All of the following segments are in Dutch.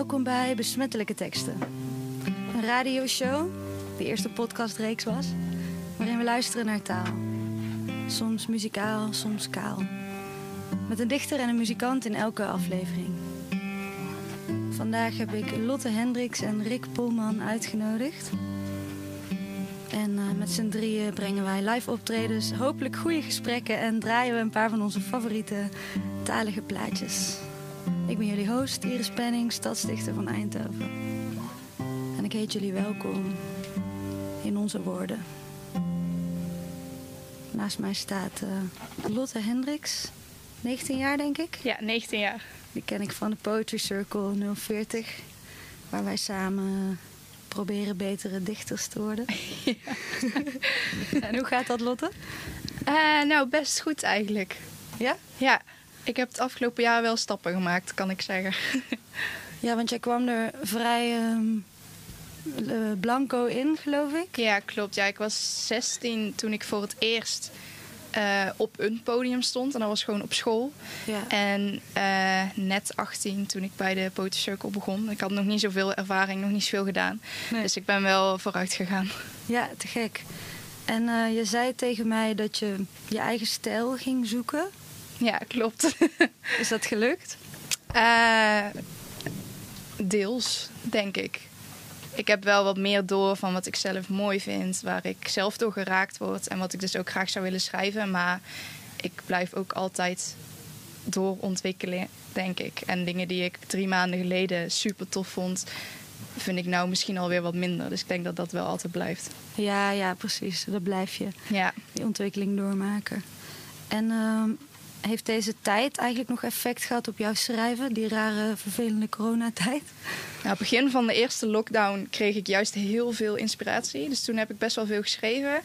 Welkom bij Besmettelijke Teksten. Een radioshow, die eerste podcastreeks was, waarin we luisteren naar taal. Soms muzikaal, soms kaal. Met een dichter en een muzikant in elke aflevering. Vandaag heb ik Lotte Hendricks en Rick Polman uitgenodigd. En uh, met z'n drieën brengen wij live optredens, hopelijk goede gesprekken en draaien we een paar van onze favoriete talige plaatjes. Ik ben jullie host, Iris Penning, stadsdichter van Eindhoven. En ik heet jullie welkom in onze woorden. Naast mij staat uh, Lotte Hendricks, 19 jaar denk ik. Ja, 19 jaar. Die ken ik van de Poetry Circle 040, waar wij samen proberen betere dichters te worden. Ja. en hoe gaat dat, Lotte? Uh, nou, best goed eigenlijk. Ja? Ja, ik heb het afgelopen jaar wel stappen gemaakt, kan ik zeggen. ja, want jij kwam er vrij um, blanco in, geloof ik? Ja, klopt. Ja, ik was 16 toen ik voor het eerst uh, op een podium stond. En dat was gewoon op school. Ja. En uh, net 18 toen ik bij de Circle begon. Ik had nog niet zoveel ervaring, nog niet zoveel gedaan. Nee. Dus ik ben wel vooruit gegaan. Ja, te gek. En uh, je zei tegen mij dat je je eigen stijl ging zoeken. Ja, klopt. Is dat gelukt? deels, denk ik. Ik heb wel wat meer door van wat ik zelf mooi vind, waar ik zelf door geraakt word en wat ik dus ook graag zou willen schrijven. Maar ik blijf ook altijd doorontwikkelen, denk ik. En dingen die ik drie maanden geleden super tof vond, vind ik nou misschien alweer wat minder. Dus ik denk dat dat wel altijd blijft. Ja, ja, precies. Dat blijf je. Ja. Die ontwikkeling doormaken. En uh, heeft deze tijd eigenlijk nog effect gehad op jouw schrijven? Die rare, vervelende coronatijd? Nou, begin van de eerste lockdown kreeg ik juist heel veel inspiratie. Dus toen heb ik best wel veel geschreven.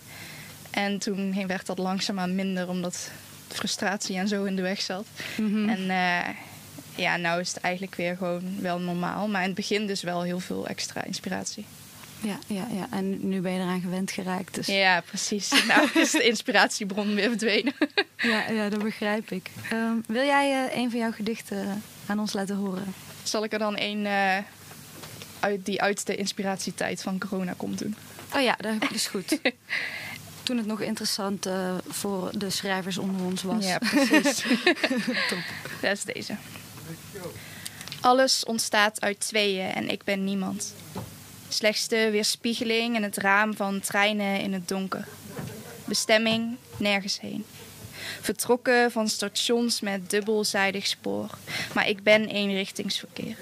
En toen werd dat langzaamaan minder, omdat frustratie en zo in de weg zat. Mm -hmm. En uh, ja, nou is het eigenlijk weer gewoon wel normaal. Maar in het begin dus wel heel veel extra inspiratie. Ja, ja, ja. En nu ben je eraan gewend geraakt. Dus... Ja, precies. Nou is de inspiratiebron weer verdwenen. ja, ja, dat begrijp ik. Um, wil jij uh, een van jouw gedichten aan ons laten horen? Zal ik er dan een uh, uit, die uit de inspiratietijd van corona komt doen? Oh ja, dat is goed. Toen het nog interessant uh, voor de schrijvers onder ons was. Ja, precies. Top. Dat is deze. Alles ontstaat uit tweeën en ik ben niemand. Slechts de weerspiegeling in het raam van treinen in het donker. Bestemming nergens heen. Vertrokken van stations met dubbelzijdig spoor. Maar ik ben eenrichtingsverkeer.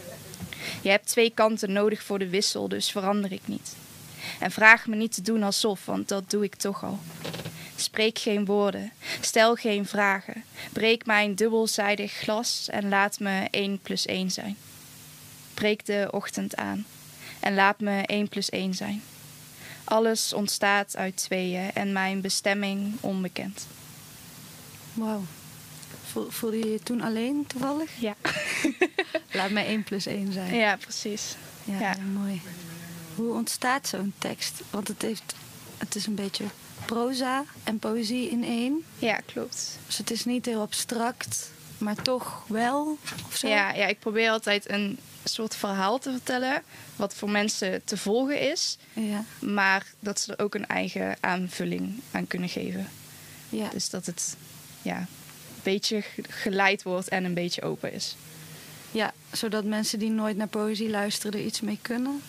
Je hebt twee kanten nodig voor de wissel, dus verander ik niet. En vraag me niet te doen alsof, want dat doe ik toch al. Spreek geen woorden, stel geen vragen. Breek mijn dubbelzijdig glas en laat me één plus één zijn. Breek de ochtend aan en laat me 1 plus 1 zijn. Alles ontstaat uit tweeën en mijn bestemming onbekend. Wauw. Voelde je je toen alleen toevallig? Ja. laat mij 1 plus 1 zijn. Ja, precies. Ja, ja. mooi. Hoe ontstaat zo'n tekst? Want het, heeft, het is een beetje proza en poëzie in één. Ja, klopt. Dus het is niet heel abstract, maar toch wel? Of zo? Ja, ja, ik probeer altijd een soort verhaal te vertellen. Wat voor mensen te volgen is. Ja. Maar dat ze er ook een eigen aanvulling aan kunnen geven. Ja. Dus dat het ja, een beetje geleid wordt en een beetje open is. Ja, zodat mensen die nooit naar poëzie luisteren er iets mee kunnen.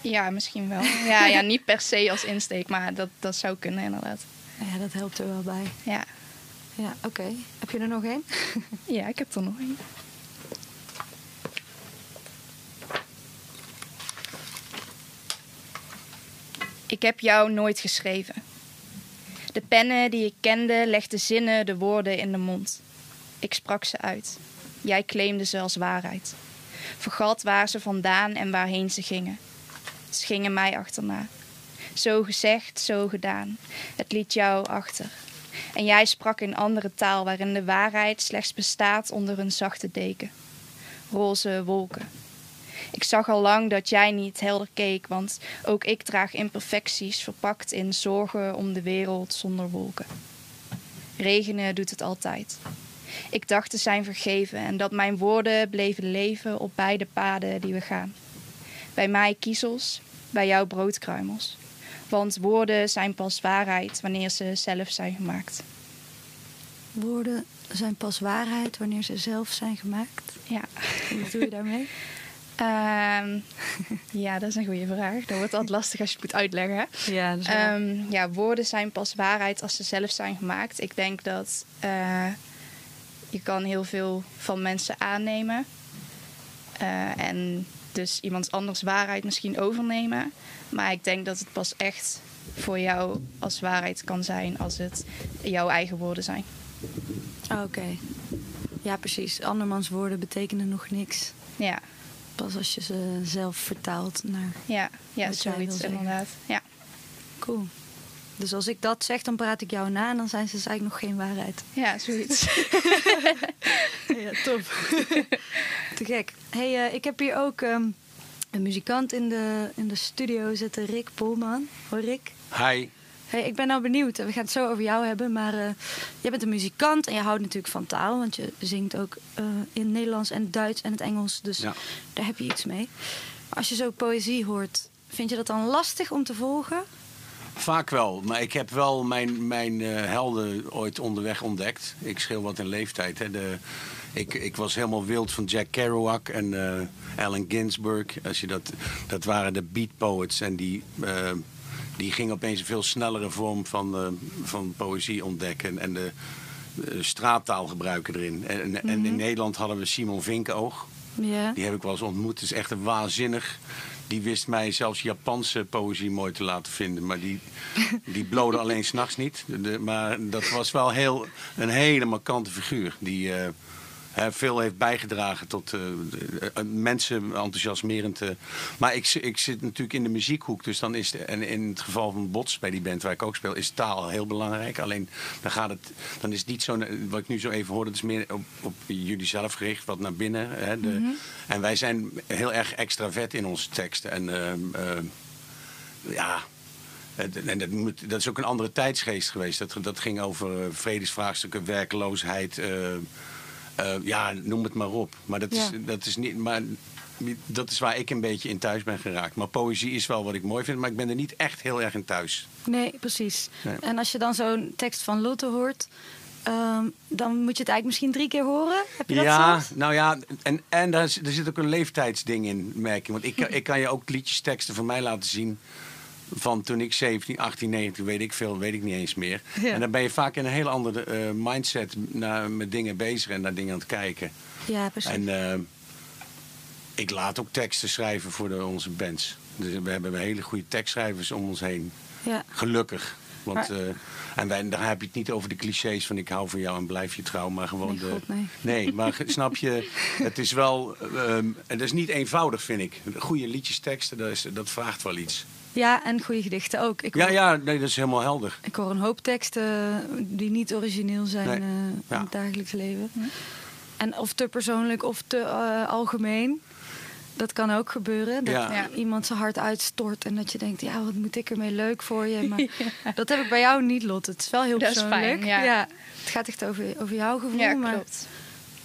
Ja, misschien wel. Ja, ja niet per se als insteek, maar dat, dat zou kunnen inderdaad. Ja, dat helpt er wel bij. Ja. Ja, oké. Okay. Heb je er nog één? ja, ik heb er nog één. Ik heb jou nooit geschreven. De pennen die ik kende legden zinnen, de woorden in de mond. Ik sprak ze uit. Jij claimde ze als waarheid. Vergat waar ze vandaan en waarheen ze gingen. Ze gingen mij achterna. Zo gezegd, zo gedaan. Het liet jou achter. En jij sprak in andere taal waarin de waarheid slechts bestaat onder een zachte deken. Roze wolken. Ik zag al lang dat jij niet helder keek, want ook ik draag imperfecties verpakt in zorgen om de wereld zonder wolken. Regenen doet het altijd. Ik dacht te zijn vergeven en dat mijn woorden bleven leven op beide paden die we gaan. Bij mij kiezels, bij jou broodkruimels. Want woorden zijn pas waarheid wanneer ze zelf zijn gemaakt. Woorden zijn pas waarheid wanneer ze zelf zijn gemaakt. Ja. Wat doe je daarmee? Ehm, ja, dat is een goede vraag. Dat wordt altijd lastig als je het moet uitleggen. Ja, dat is Ehm, ja, woorden zijn pas waarheid als ze zelf zijn gemaakt. Ik denk dat eh, je kan heel veel van mensen aannemen. Eh, en dus iemand anders waarheid misschien overnemen. Maar ik denk dat het pas echt voor jou als waarheid kan zijn als het jouw eigen woorden zijn. Oh, Oké. Ja, precies. Andermans woorden betekenen nog niks. Ja, Pas als je ze zelf vertaalt naar... ja, ja Wat jij wil zoiets inderdaad. Ja. Cool. Dus als ik dat zeg, dan praat ik jou na en dan zijn ze dus eigenlijk nog geen waarheid. ja, zoiets. Ja, top. Te gek. hey, eh, ik heb hier ook ehm, een muzikant in de, in de studio zitten, Rick Polman. Hoi Rick. Hi. Hey, ik ben nou benieuwd. We gaan het zo over jou hebben. Maar eh, jij bent een muzikant en je houdt natuurlijk van taal. Want je zingt ook eh, in het Nederlands en het Duits en het Engels. Dus Ja. daar heb je iets mee. Maar als je zo poëzie hoort, vind je dat dan lastig om te volgen? Vaak wel, maar ik heb wel mijn, mijn eh, helden ooit onderweg ontdekt. Ik scheel wat in leeftijd. Hè. De, ik, ik was helemaal wild van Jack Kerouac en eh, Allen Ginsberg. Als je dat, dat waren de beat poets en die, die gingen opeens een veel snellere vorm van, eh, van poëzie ontdekken. En de straattaal gebruiken erin. En, en in Nederland hadden we Simon Vinkenoog. Ja. Die heb ik wel eens ontmoet. Het is echt een waanzinnig. Die wist mij zelfs Japanse poëzie mooi te laten vinden. Maar die, die blode alleen s'nachts niet. De- maar dat was wel heel, een hele markante figuur. Die eh, veel heeft bijgedragen tot eh, de- eh, mensen enthousiasmerend. eh. maar ik, ik zit natuurlijk in de muziekhoek. Dus dan is de, en in het geval van Bots bij die band waar ik ook speel, is taal heel belangrijk. Alleen dan gaat het, dan is het niet zo, wat ik nu zo even hoorde, dat is meer op, op jullie zelf gericht, wat naar binnen. Hè, de, En wij zijn heel erg extravert in onze teksten. En ehm, ehm, ja, en dat, moet, dat is ook een andere tijdsgeest geweest. Dat, dat ging over eh, vredesvraagstukken, werkloosheid. eh, eh, ja, noem het maar op. Maar dat, Ja. is, dat is niet. Maar dat is waar ik een beetje in thuis ben geraakt. Maar poëzie is wel wat ik mooi vind, maar ik ben er niet echt heel erg in thuis. Nee, precies. Nee. En als je dan zo'n tekst van Lotte hoort, ehm, dan moet je het eigenlijk misschien drie keer horen. Heb je dat ja, soms? nou ja, en, en daar, is- er zit ook een leeftijdsding in, merk ik. Want ik, kan- ik kan je ook liedjes, teksten van mij laten zien. Van toen ik 17, 18, 19, weet ik veel, weet ik niet eens meer. Ja. En dan ben je vaak in een hele andere eh, mindset naar, met dingen bezig en naar dingen aan het kijken. Ja, precies. En eh, ik laat ook teksten schrijven voor de, onze bands. Dus we hebben hele goede tekstschrijvers om ons heen. ja. Gelukkig. Want, Maar- eh, en wij, daar heb je het niet over de clichés van ik hou van jou en blijf je trouw, maar gewoon Nee, de. God, nee. Nee, maar snap je, het is wel. ehm, het is niet eenvoudig, vind ik. Goede liedjesteksten, dat, is, dat vraagt wel iets. Ja, en goede gedichten ook. Ik Ja, hoor, ja, nee, dat is helemaal helder. Ik hoor een hoop teksten die niet origineel zijn Nee. eh, in Ja. het dagelijks leven. En of te persoonlijk of te eh, algemeen. Dat kan ook gebeuren. Dat Ja. Iemand zijn hart uitstort en dat je denkt, ja, wat moet ik ermee leuk voor je. Maar dat heb ik bij jou niet, Lot. Het is wel heel Dat is persoonlijk. fijn, ja. Het gaat echt over, over jouw gevoel. Ja, maar klopt.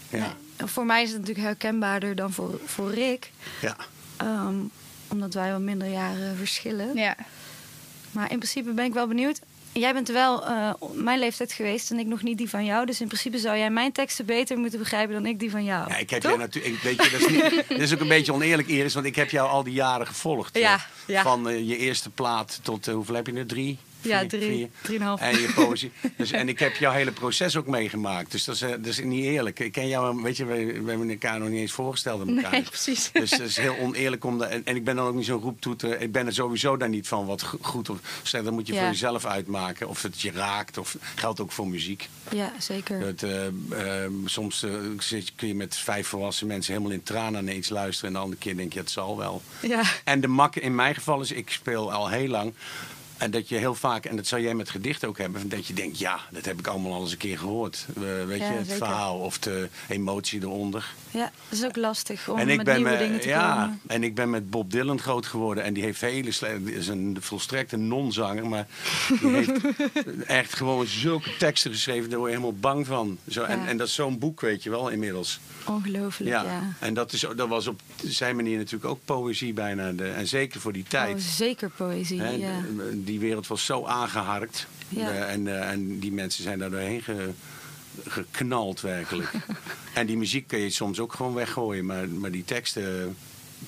Ja. voor mij is het natuurlijk herkenbaarder dan voor, voor Rick. ja. Ehm, omdat wij wel minder jaren verschillen. Ja. Maar in principe ben ik wel benieuwd. Jij bent wel eh, mijn leeftijd geweest en ik nog niet die van jou. Dus in principe zou jij mijn teksten beter moeten begrijpen dan ik die van jou. Ja, ik heb Toch? je natuurlijk. Weet je, dat is, niet, dat is ook een beetje oneerlijk, Iris, want ik heb jou al die jaren gevolgd. eh, Ja, ja. Van eh, je eerste plaat tot eh, hoeveel heb je nu? Drie? Ja, drie, Vier? drieënhalf. En je poëzie. Dus, en ik heb jouw hele proces ook meegemaakt. Dus dat is, eh, dat is niet eerlijk. Ik ken jou, weet je, we, we hebben elkaar nog niet eens voorgesteld aan elkaar. Nee, precies. Dus het is heel oneerlijk om dat. En, en ik ben dan ook niet zo'n roeptoeter. Ik ben er sowieso daar niet van wat go- goed of slecht. Dat moet je Ja. voor jezelf uitmaken. Of het je raakt. Of geldt ook voor muziek. Ja, zeker. Dat, eh, eh, soms eh, kun je met vijf volwassen mensen helemaal in tranen iets luisteren. En de andere keer denk je, het zal wel. Ja. En de mak in mijn geval is, ik speel al heel lang. En dat je heel vaak, en dat zou jij met gedicht ook hebben, dat je denkt, ja, dat heb ik allemaal al eens een keer gehoord. Uh, weet Ja, je, het zeker. verhaal of de emotie eronder. Ja, dat is ook lastig om en ik met ben nieuwe met- dingen te ja, komen. en ik ben met Bob Dylan groot geworden. En die heeft hele is een volstrekte non-zanger, maar die heeft echt gewoon zulke teksten geschreven, daar word je helemaal bang van. Zo, en, Ja. en dat is zo'n boek, weet je wel, inmiddels. Ongelooflijk, ja. Ja. En dat, is, dat was op zijn manier natuurlijk ook poëzie bijna. De, en zeker voor die tijd. Oh, zeker poëzie, ja. Die wereld was zo aangeharkt. Ja. Eh, en, eh, en die mensen zijn daar doorheen ge- geknald werkelijk. en die muziek kun je soms ook gewoon weggooien. Maar, maar die teksten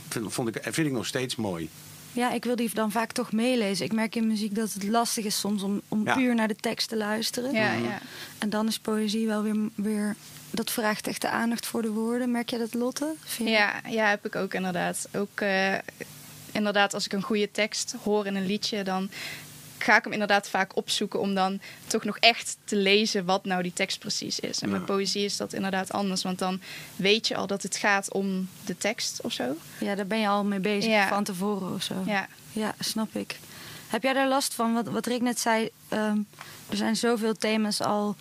vind, vond ik, vind ik nog steeds mooi. Ja, ik wil die dan vaak toch meelezen. Ik merk in muziek dat het lastig is soms om, om Ja. puur naar de tekst te luisteren. Ja, ja. En dan is poëzie wel weer, weer... Dat vraagt echt de aandacht voor de woorden. Merk je dat, Lotte? Vind je- Ja, ja, heb ik ook inderdaad. Ook eh, inderdaad, als ik een goede tekst hoor in een liedje, dan ga ik hem inderdaad vaak opzoeken om dan toch nog echt te lezen wat nou die tekst precies is. En met poëzie is dat inderdaad anders, want dan weet je al dat het gaat om de tekst of zo. Ja, daar ben je al mee bezig Ja. van tevoren of zo. Ja, Ja, snap ik. Heb jij daar last van? Wat, wat Rick net zei, ehm, er zijn zoveel thema's al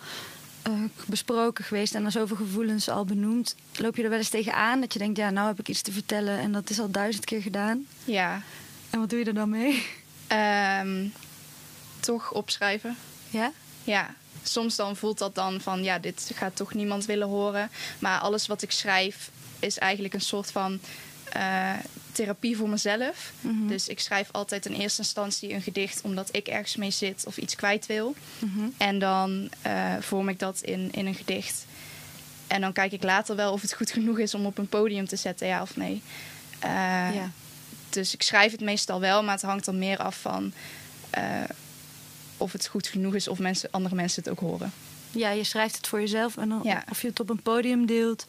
eh, besproken geweest en er zoveel gevoelens al benoemd. Loop je er wel eens tegenaan dat je denkt, ja, nou heb ik iets te vertellen en dat is al duizend keer gedaan? ja. En wat doe je er dan mee? Ehm, toch opschrijven. Ja? Ja, soms dan voelt dat dan van ja, dit gaat toch niemand willen horen. Maar alles wat ik schrijf is eigenlijk een soort van eh, therapie voor mezelf. Mhm. Dus ik schrijf altijd in eerste instantie een gedicht omdat ik ergens mee zit of iets kwijt wil. Mhm. En dan eh, vorm ik dat in, in een gedicht. En dan kijk ik later wel of het goed genoeg is om op een podium te zetten, ja of nee. Eh, ja. dus ik schrijf het meestal wel, maar het hangt er meer af van eh, of het goed genoeg is of mensen, andere mensen het ook horen. Ja, je schrijft het voor jezelf en dan, Ja. of je het op een podium deelt,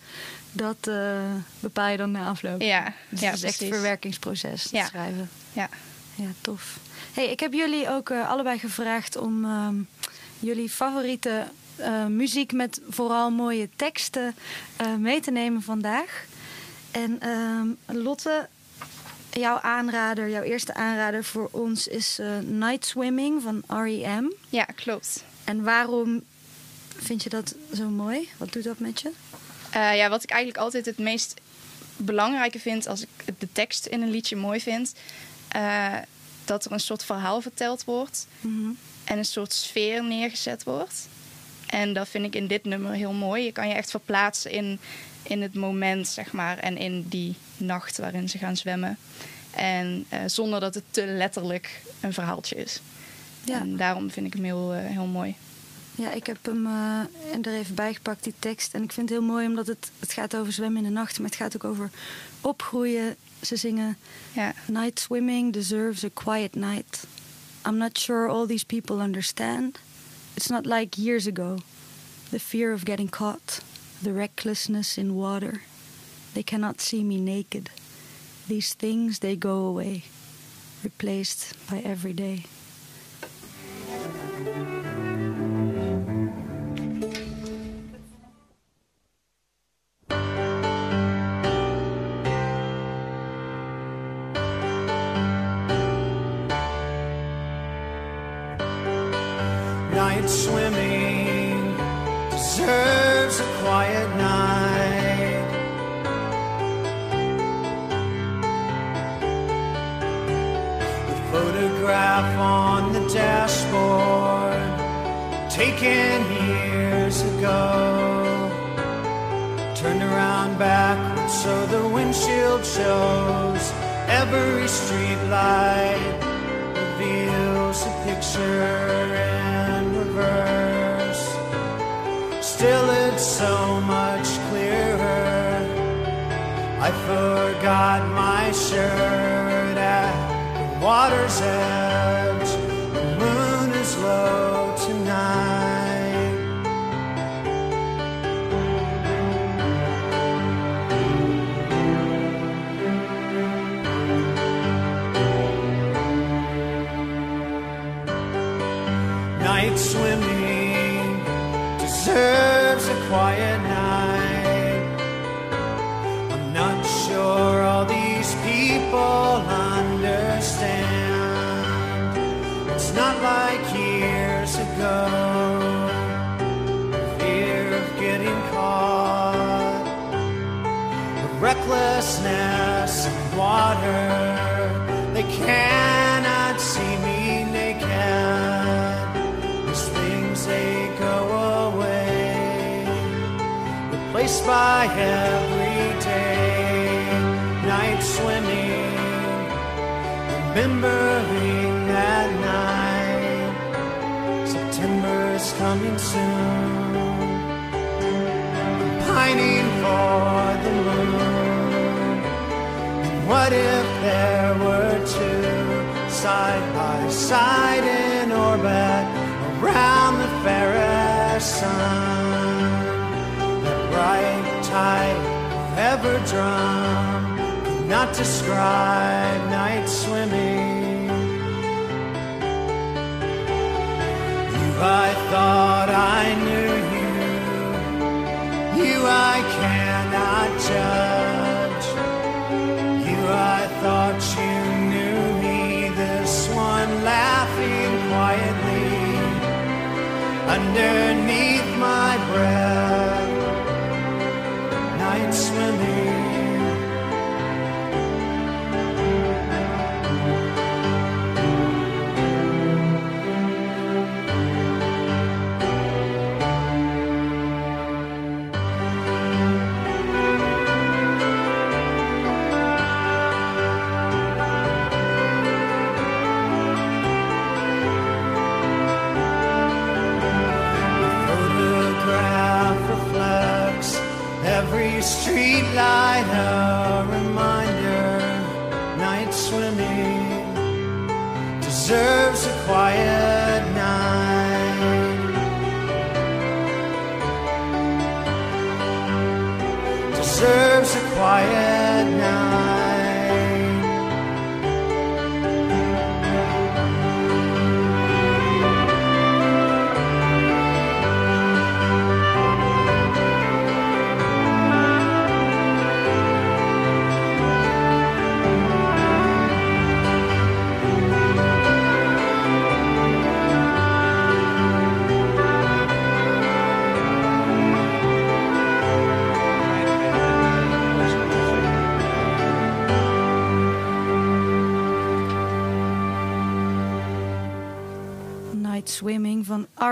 dat eh, bepaal je dan na afloop. Ja, Dus ja het is echt een verwerkingsproces, Ja. schrijven. Ja. Ja, tof. Hey, ik heb jullie ook eh, allebei gevraagd om ehm, jullie favoriete eh, muziek met vooral mooie teksten mee te nemen vandaag. En ehm, Lotte, jouw aanrader, jouw eerste aanrader voor ons is Night Swimming van R.E.M. ja, klopt. En waarom vind je dat zo mooi? Wat doet dat met je? Eh, ja, wat ik eigenlijk altijd het meest belangrijke vind als ik de tekst in een liedje mooi vind, eh, dat er een soort verhaal verteld wordt Mhm. en een soort sfeer neergezet wordt. En dat vind ik in dit nummer heel mooi. Je kan je echt verplaatsen in, in het moment, zeg maar, en in die nacht waarin ze gaan zwemmen. En eh, zonder dat het te letterlijk een verhaaltje is. Ja. En daarom vind ik hem heel, heel mooi. Ja, ik heb hem eh, er even bijgepakt, die tekst. En ik vind het heel mooi omdat het, het gaat over zwemmen in de nacht. Maar het gaat ook over opgroeien. Ze zingen... Ja, Night swimming deserves a quiet night. I'm not sure all these people understand. It's not like years ago. The fear of getting caught, the recklessness in water. They cannot see me naked. These things, they go away, replaced by every day. night swimming deserves a quiet night. I'm not sure all these people understand. It's not like years ago. The fear of getting caught, the recklessness of water. They can't. By everyday night swimming, remembering that night. September's coming soon pining for the moon. And what if there were two side by side in orbit around the fairest sun? That bright tide ever drum could not describe night swimming. You, I thought I knew you you I cannot judge. You I thought you knew me, this one laughing quietly underneath my breath. Street light a reminder night swimming deserves a quiet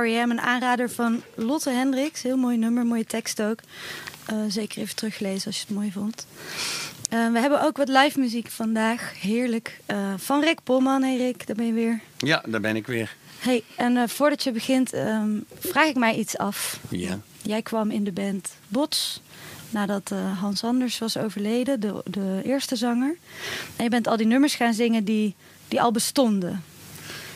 R.E.M. Een aanrader van Lotte Hendricks. Heel mooi nummer, mooie tekst ook. Eh, zeker even teruglezen als je het mooi vond. Eh, we hebben ook wat live muziek vandaag. Heerlijk. Eh, van Rick Polman. Hey Rick, daar ben je weer. Ja, daar ben ik weer. Hey, en voordat je begint, ehm, vraag ik mij iets af. Ja. Jij kwam in de band Bots nadat Hans Anders was overleden, de, de eerste zanger. En je bent al die nummers gaan zingen die, die al bestonden.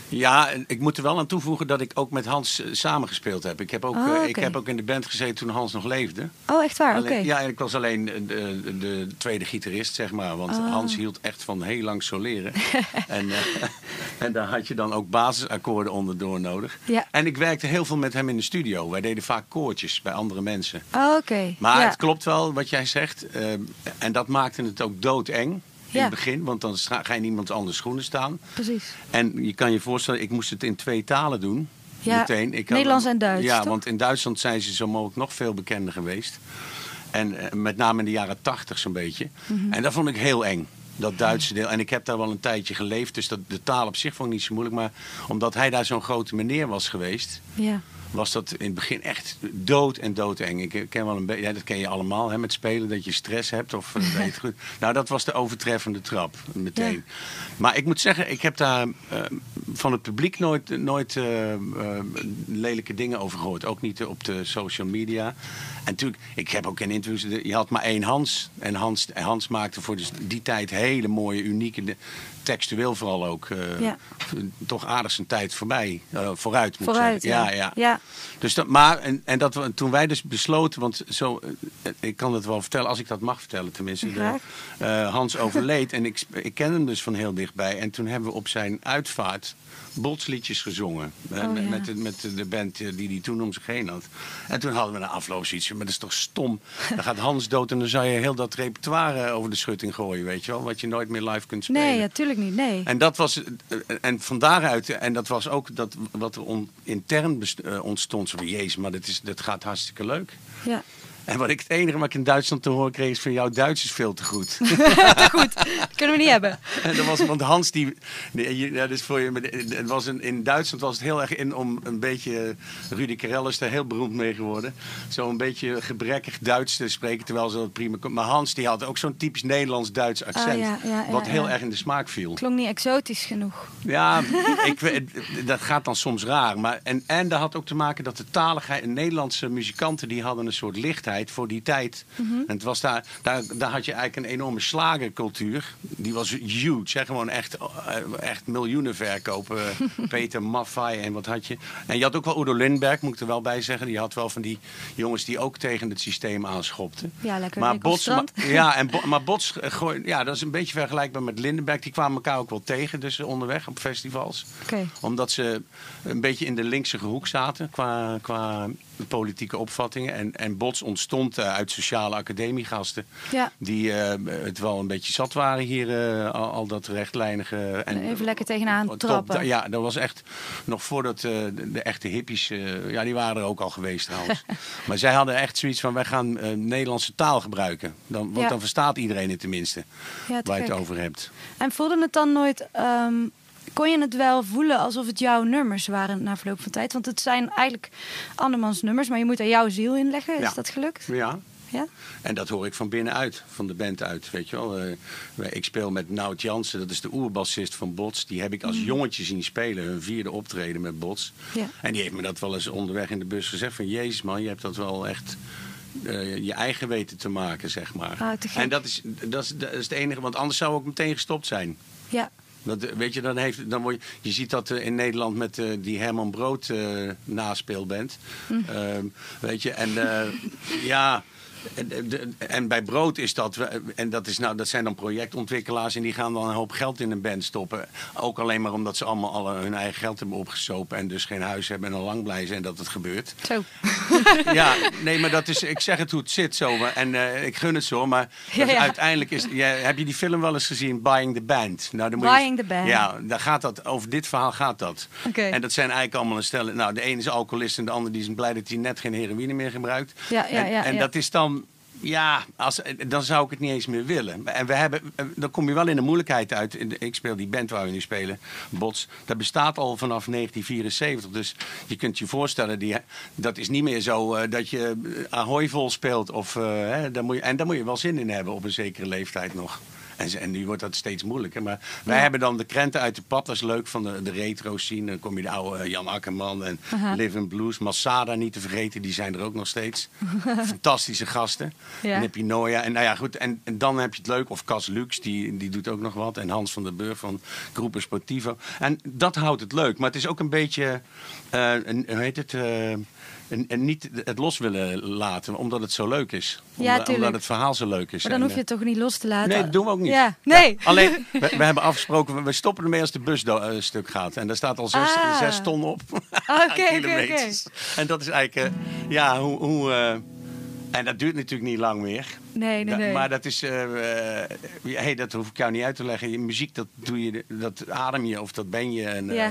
Ja, ik moet er wel aan toevoegen dat ik ook met Hans eh, samengespeeld heb. Ik heb, ook, Oh, eh, ik heb ook in de band gezeten toen Hans nog leefde. Oh, echt waar? Oké. Ja, en ik was alleen de, de, de tweede gitarist, zeg maar. Want Oh. Hans hield echt van heel lang soleren. en, eh, en daar had je dan ook basisakkoorden onderdoor nodig. Ja. En ik werkte heel veel met hem in de studio. Wij deden vaak koortjes bij andere mensen. Oh, oké. Maar ja. het klopt wel wat jij zegt. eh, en dat maakte het ook doodeng in het begin. Want dan ga je in iemand anders schoenen staan. Precies. En je kan je voorstellen, ik moest het in twee talen doen. Ja, meteen. Ik had- Nederlands en Duits, Ja, toch? want in Duitsland zijn ze zo mogelijk nog veel bekender geweest. En eh, met name in de jaren tachtig zo'n beetje. Mhm. En dat vond ik heel eng. Dat Duitse deel. En ik heb daar wel een tijdje geleefd. Dus dat, de taal op zich vond ik niet zo moeilijk. Maar omdat hij daar zo'n grote meneer was geweest Ja. Was dat in het begin echt dood en doodeng. Ik ken wel een beetje, ja, dat ken je allemaal hè, met spelen, dat je stress hebt of eh, weet het goed. Nou, dat was de overtreffende trap meteen. Ja. Maar ik moet zeggen, ik heb daar eh, van het publiek nooit, nooit eh, lelijke dingen over gehoord. Ook niet op de social media. En natuurlijk, ik heb ook in interviews, je had maar één Hans. En Hans, Hans maakte voor dus die tijd hele mooie, unieke, textueel vooral ook, eh, Ja. toch aardig zijn tijd voorbij, eh, vooruit moet Vooruit. zeggen. Ja. ja, ja. ja. Dus dat, maar, en, en dat we, toen wij dus besloten, want zo, eh, ik kan het wel vertellen, als ik dat mag vertellen tenminste. de- Hans overleed en ik, ik ken hem dus van heel dichtbij. En toen hebben we op zijn uitvaart botsliedjes gezongen. eh, Oh, met, ja. met, de, met de band eh, die hij toen om zich heen had. En toen hadden we een afloop zoiets van, maar dat is toch stom. Dan gaat Hans dood en dan zou je heel dat repertoire over de schutting gooien, weet je wel. Wat je nooit meer live kunt spelen. Nee, natuurlijk niet. Nee. En dat was, eh, en van daaruit, en dat was ook dat, wat er on- intern best- eh, ontstond. Zo jezus, maar dat, is, dat gaat hartstikke leuk. Ja. En wat ik het enige wat ik in Duitsland te horen kreeg is van jouw Duits is veel te goed. Te goed, dat kunnen we niet hebben. En dat was, want Hans die, nee, ja, dus voor je, het was een, in Duitsland was het heel erg in om een beetje, Rudy Karel is daar heel beroemd mee geworden, zo een beetje gebrekkig Duits te spreken, terwijl ze dat prima kon. Maar Hans die had ook zo'n typisch Nederlands-Duits accent, Ah, ja, ja, ja, wat heel erg in de smaak viel. Klonk niet exotisch genoeg. Ja, ik, dat gaat dan soms raar. Maar, en, en dat had ook te maken dat de taligheid... Nederlandse muzikanten die hadden een soort lichtheid voor die tijd. Mhm. En het was daar, daar, daar had je eigenlijk een enorme slagercultuur. Die was huge. Hè? Gewoon echt, eh, echt miljoenen verkopen. Peter Maffay en wat had je. En je had ook wel Udo Lindberg, moet ik er wel bij zeggen. Die had wel van die jongens die ook tegen het systeem aanschopten. Ja, lekker Maar Bots, ja, en Bo- maar Bots, gooi- ja, dat is een beetje vergelijkbaar met Lindenberg. Die kwamen elkaar ook wel tegen, dus onderweg op festivals. Omdat ze een beetje in de linkse hoek zaten qua, qua politieke opvattingen. En, en Bots ontstond eh, uit sociale academiegasten. Ja. Die eh, het wel een beetje zat waren hier, eh, al, al dat rechtlijnige. En, Even lekker tegenaan Top, trappen. ja, dat was echt nog voordat de, de echte hippies, ja, die waren er ook al geweest trouwens. maar zij hadden echt zoiets van: wij gaan Nederlandse taal gebruiken. Dan, want Ja. dan verstaat iedereen het tenminste Ja, waar je het over hebt. En voelde het dan nooit... ehm, kon je het wel voelen alsof het jouw nummers waren na verloop van tijd? Want het zijn eigenlijk andermans nummers, maar je moet er jouw ziel in leggen. Is Ja. dat gelukt? Ja, Ja? En dat hoor ik van binnenuit, van de band uit. Weet je wel. Eh, ik speel met Nout Jansen, dat is de oerbassist van Bots. Die heb ik als jongetje zien spelen, hun vierde optreden met Bots. Ja. En die heeft me dat wel eens onderweg in de bus gezegd: van Jezus man, je hebt dat wel echt. eh, je eigen weten te maken, zeg maar. Ah, en dat is, dat, is, dat is het enige, want anders zou ik meteen gestopt zijn. Ja. Dat, weet je, dan heeft, dan word je, je ziet dat eh, in Nederland met eh, die Herman Brood eh naspeelband. Ehm, weet je, en ja. En, eh, de- en bij Brood is dat, we- en dat, is nou, dat zijn dan projectontwikkelaars en die gaan dan een hoop geld in een band stoppen. Ook alleen maar omdat ze allemaal alle hun eigen geld hebben opgesopen en dus geen huis hebben en al lang blij zijn dat het gebeurt. Zo. Ja, nee, maar dat is, ik zeg het hoe het zit zo. Maar, en eh, ik gun het zo. Maar Ja, dat ja. uiteindelijk is. Ja, heb je die film wel eens gezien, Buying the Band? Nou, dan moet je- Buying the Band. Ja, daar gaat dat, over dit verhaal gaat dat. Oké. En dat zijn eigenlijk allemaal een stel. Nou, de ene is alcoholist en de andere die is blij dat hij net geen heroïne meer gebruikt. Ja, ja, en ja, en dat is dan. Ja, als, dan zou ik het niet eens meer willen. En we hebben, dan kom je wel in de moeilijkheid uit. Ik speel die band waar we nu spelen, Bots. Dat bestaat al vanaf 1974. Dus je kunt je voorstellen, die, dat is niet meer zo eh, dat je eh, Ahoy vol speelt. Of, eh, hè, moet je, en daar moet je wel zin in hebben op een zekere leeftijd nog. En, en nu wordt dat steeds moeilijker. Maar wij hebben dan de krenten uit de pad. Dat is leuk van de, de retro scene. Dan kom je de oude eh, Jan Akkerman en Aha. Live in Blues. Masada niet te vergeten, die zijn er ook nog steeds. Fantastische gasten. Ja. En heb je Noia. En, nou ja, goed, en, en dan heb je het leuk. Of Cas Lux, die, die doet ook nog wat. En Hans van der Burg van Groepen Sportivo. En dat houdt het leuk. Maar het is ook een beetje, een, hoe heet het... eh, en, en niet het los willen laten, omdat het zo leuk is. Omdat, het verhaal zo leuk is. Maar dan En, hoef je het toch niet los te laten? Nee, dat doen we ook niet. Ja, nee. Alleen, we, we hebben afgesproken, we- stoppen ermee als de bus eh, stuk gaat. En daar staat al zes, Ah. zes ton op. Oké, oké. En dat is eigenlijk, eh, ja, hoe... hoe eh, en dat duurt natuurlijk niet lang meer. Nee, nee, Da- nee. Maar dat is, eh, hey, dat hoef ik jou niet uit te leggen. Je muziek, dat doe je, dat adem je of dat ben je. En, eh.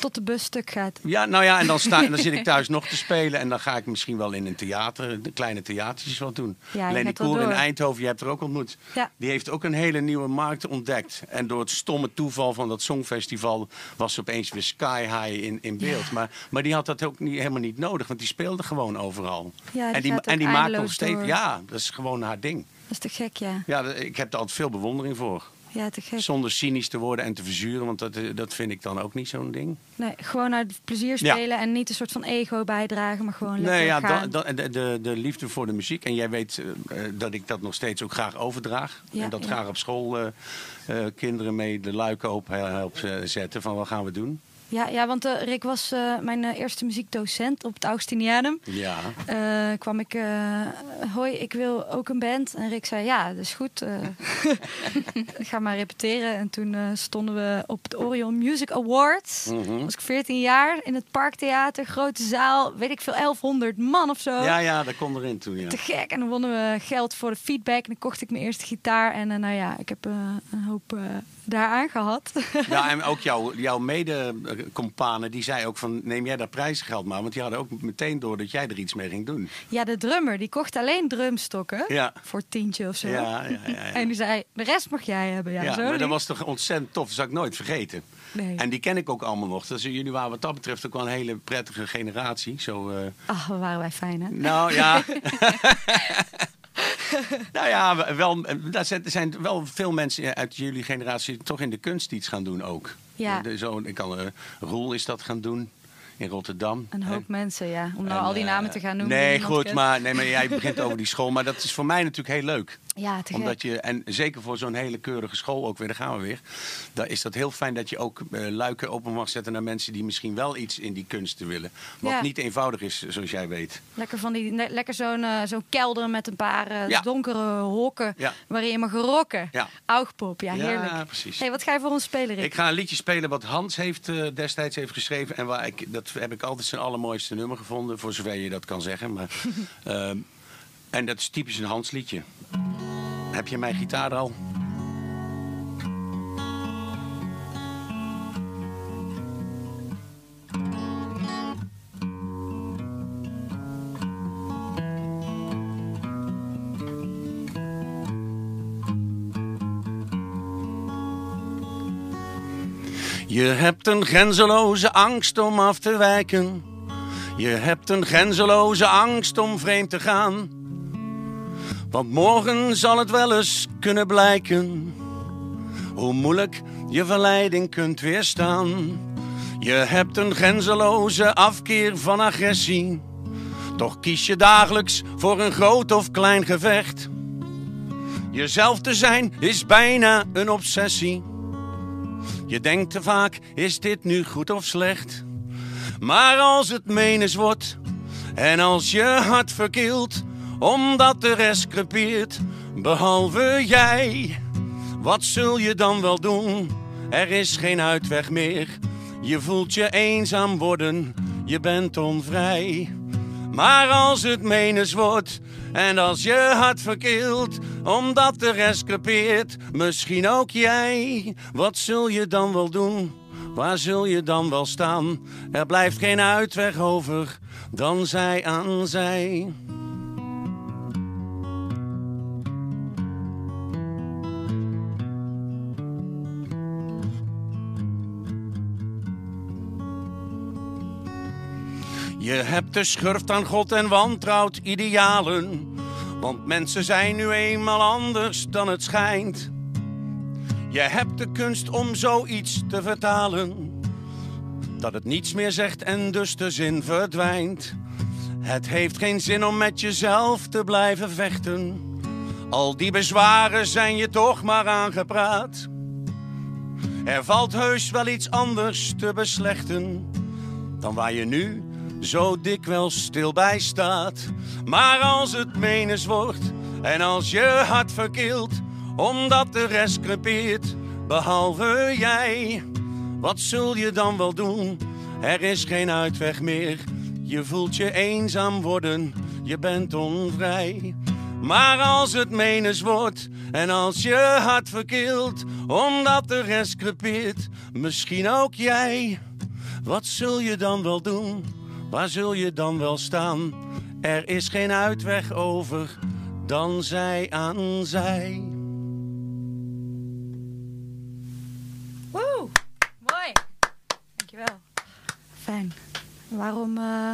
Tot de bus stuk gaat. ja, nou ja, en dan, sta, dan zit ik thuis nog te spelen. En dan ga ik misschien wel in een theater, de kleine theatertjes wat doen. Ja, wel Koer in. Eindhoven, je hebt er ook ontmoet. Ja. Die heeft ook een hele nieuwe markt ontdekt. En door het stomme toeval van dat Songfestival was ze opeens weer sky high in, in beeld. Maar, maar die had dat ook niet, helemaal niet nodig, want die speelde gewoon overal. Ja, die en die, en die maakt nog steeds, door. ja, dat is gewoon haar ding. Dat is te gek, ja. Ja, ik heb er altijd veel bewondering voor. Ja, te gek. Zonder cynisch te worden en te verzuren, want dat, eh, dat vind ik dan ook niet zo'n ding. Nee, gewoon uit plezier Ja. spelen en niet een soort van ego bijdragen, maar gewoon lekker Nee, ja, gaan. de, de, de liefde voor de muziek. En jij weet eh, eh, dat ik dat nog steeds ook graag overdraag. Ja, en dat ja. graag op school kinderen mee de luiken op help zetten. Van wat gaan we doen? Ja, ja want eh, Rick was eh, mijn eh, eerste muziekdocent op het Augustinianum. Ja. Kwam ik, hoi, ik wil ook een band. En Rick zei, ja, dat is goed. ga maar repeteren. En toen stonden we op het Orion Music Awards. Mhm. Was ik 14 jaar in het Parktheater, grote zaal, weet ik veel, 1100 man of zo. ja, ja, dat kon erin toen. Ja. Te gek. En dan wonnen we geld voor de feedback. En dan kocht ik mijn eerste gitaar. En nou ja, ik heb een hoop daaraan gehad. Ja, en ook jouw, jouw mede-companen, die zei ook van... neem jij dat prijzengeld maar. Want die hadden ook meteen door dat jij er iets mee ging doen. Ja, de drummer, die kocht alleen drumstokken. Ja. Voor tientje of zo. Ja, ja, ja, ja. En die zei, de rest mag jij hebben. Ja, Ja, zo maar dat was toch ontzettend tof. Dat zal ik nooit vergeten. Nee. En die ken ik ook allemaal nog. Dus jullie waren wat dat betreft ook wel een hele prettige generatie. Zo, eh, Ach, waren wij fijn, hè? Nou ja. nou ja, wel, er zijn- er zijn wel veel mensen uit jullie generatie toch in de kunst iets gaan doen ook. Ja. De- Zo, ik kan, eh, Roel is dat gaan doen in Rotterdam. Een hoop mensen, ja. Om nou En, al die eh, namen te gaan noemen. Nee, goed, kent. maar, nee, maar jij begint over die school. Maar dat is voor mij natuurlijk heel leuk. Ja, te. Omdat je, en zeker voor zo'n hele keurige school ook weer, daar gaan we weer. Dan is dat heel fijn dat je ook eh, luiken open mag zetten naar mensen die misschien wel iets in die kunsten willen. Wat Ja. niet eenvoudig is, zoals jij weet. Lekker, van die, lekker zo'n eh, zo'n kelder met een paar eh, Ja. donkere hokken Ja. waarin je mag rocken. Ja. Augpop, ja, heerlijk. Ja, precies. Hey, wat ga je voor ons spelen, Rick? Ik ga een liedje spelen wat Hans heeft, destijds heeft geschreven. En waar ik, dat heb ik altijd zijn allermooiste nummer gevonden, voor zover je dat kan zeggen. Maar, ehm, en dat is typisch een Hans liedje. Heb je mijn gitaar al? Je hebt een grenzeloze angst om af te wijken. Je hebt een grenzeloze angst om vreemd te gaan. Want morgen zal het wel eens kunnen blijken hoe moeilijk je verleiding kunt weerstaan. Je hebt een grenzeloze afkeer van agressie. Toch kies je dagelijks voor een groot of klein gevecht. Jezelf te zijn is bijna een obsessie. Je denkt te vaak, is dit nu goed of slecht? Maar als het menens wordt en als je hart verkilt, omdat de rest crepeert, behalve jij, wat zul je dan wel doen? Er is geen uitweg meer. Je voelt je eenzaam worden, je bent onvrij. Maar als het menens wordt en als je hart verkilt, omdat de rest crepeert, misschien ook jij, wat zul je dan wel doen? Waar zul je dan wel staan? Er blijft geen uitweg over dan zij aan zij. Je hebt de schurft aan God en wantrouwt idealen. Want mensen zijn nu eenmaal anders dan het schijnt. Je hebt de kunst om zoiets te vertalen. Dat het niets meer zegt en dus de zin verdwijnt. Het heeft geen zin om met jezelf te blijven vechten. Al die bezwaren zijn je toch maar aangepraat. Er valt heus wel iets anders te beslechten dan waar je nu zo dikwijls stil bij staat. Maar als het menens wordt en als je hart verkilt, omdat de rest crepeert, behalve jij, wat zul je dan wel doen? Er is geen uitweg meer. Je voelt je eenzaam worden, je bent onvrij. Maar als het menens wordt en als je hart verkilt, omdat de rest crepeert, misschien ook jij. Wat zul je dan wel doen? Waar zul je dan wel staan? Er is geen uitweg over dan zij aan zij. Woe! Mooi. Dankjewel. Fijn. Waarom, eh,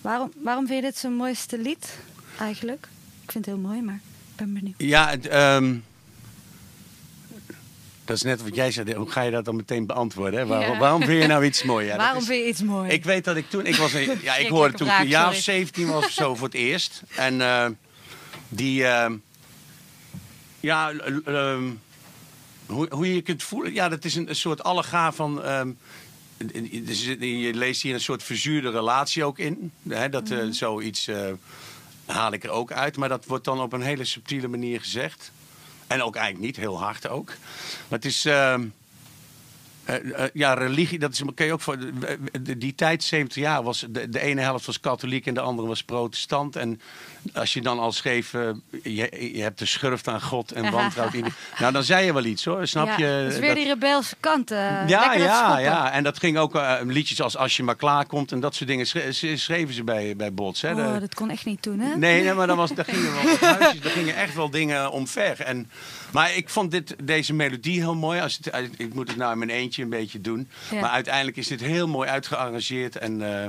waarom, waarom vind je dit zijn mooiste lied eigenlijk? Ik vind het heel mooi, maar ik ben benieuwd. Ja, het, ehm, dat is net wat jij zei. Hoe ga je dat dan meteen beantwoorden? Hè? Waarom, Ja. waarom vind je nou iets mooi? Ja, waarom is- vind je iets mooi? Ik weet dat ik toen, ik was, een- ja, ik hoorde toen ik een jaar of sorry. 17 was of zo voor het eerst. En eh, die, eh, ja, ehm, hoe, hoe je je kunt voelen, ja, dat is een, een soort allegaar van. ehm, je leest hier een soort verzuurde relatie ook in. Hè, dat eh, Mhm. zoiets haal ik er ook uit, maar dat wordt dan op een hele subtiele manier gezegd. En ook eigenlijk niet, heel hard ook. Maar het is. ehm, Eh, eh, ja, religie, dat is, kun je ook voor. de- Die tijd, 70 jaar, was de, de ene helft was katholiek en de andere was protestant. En als je dan al schreef, eh, je, je hebt de schurft aan God en wantrouwt in. Nou, dan zei je wel iets hoor, snap ja, je? dat is weer Dat- die rebelse kant. eh, ja, ja, ja. En dat ging ook eh, liedjes als Als je maar klaar komt en dat soort dingen schre- schre- schreven ze bij, bij Bots. Hè? De- Oh, dat kon echt niet toen, hè? Nee, nee, maar dan was, daar gingen wel wat huisjes, daar gingen echt wel dingen omver. En, maar ik vond dit, deze melodie heel mooi. Als het, ik moet het nou in mijn eentje een beetje doen. Ja. Maar uiteindelijk is dit heel mooi uitgearrangeerd. En eh,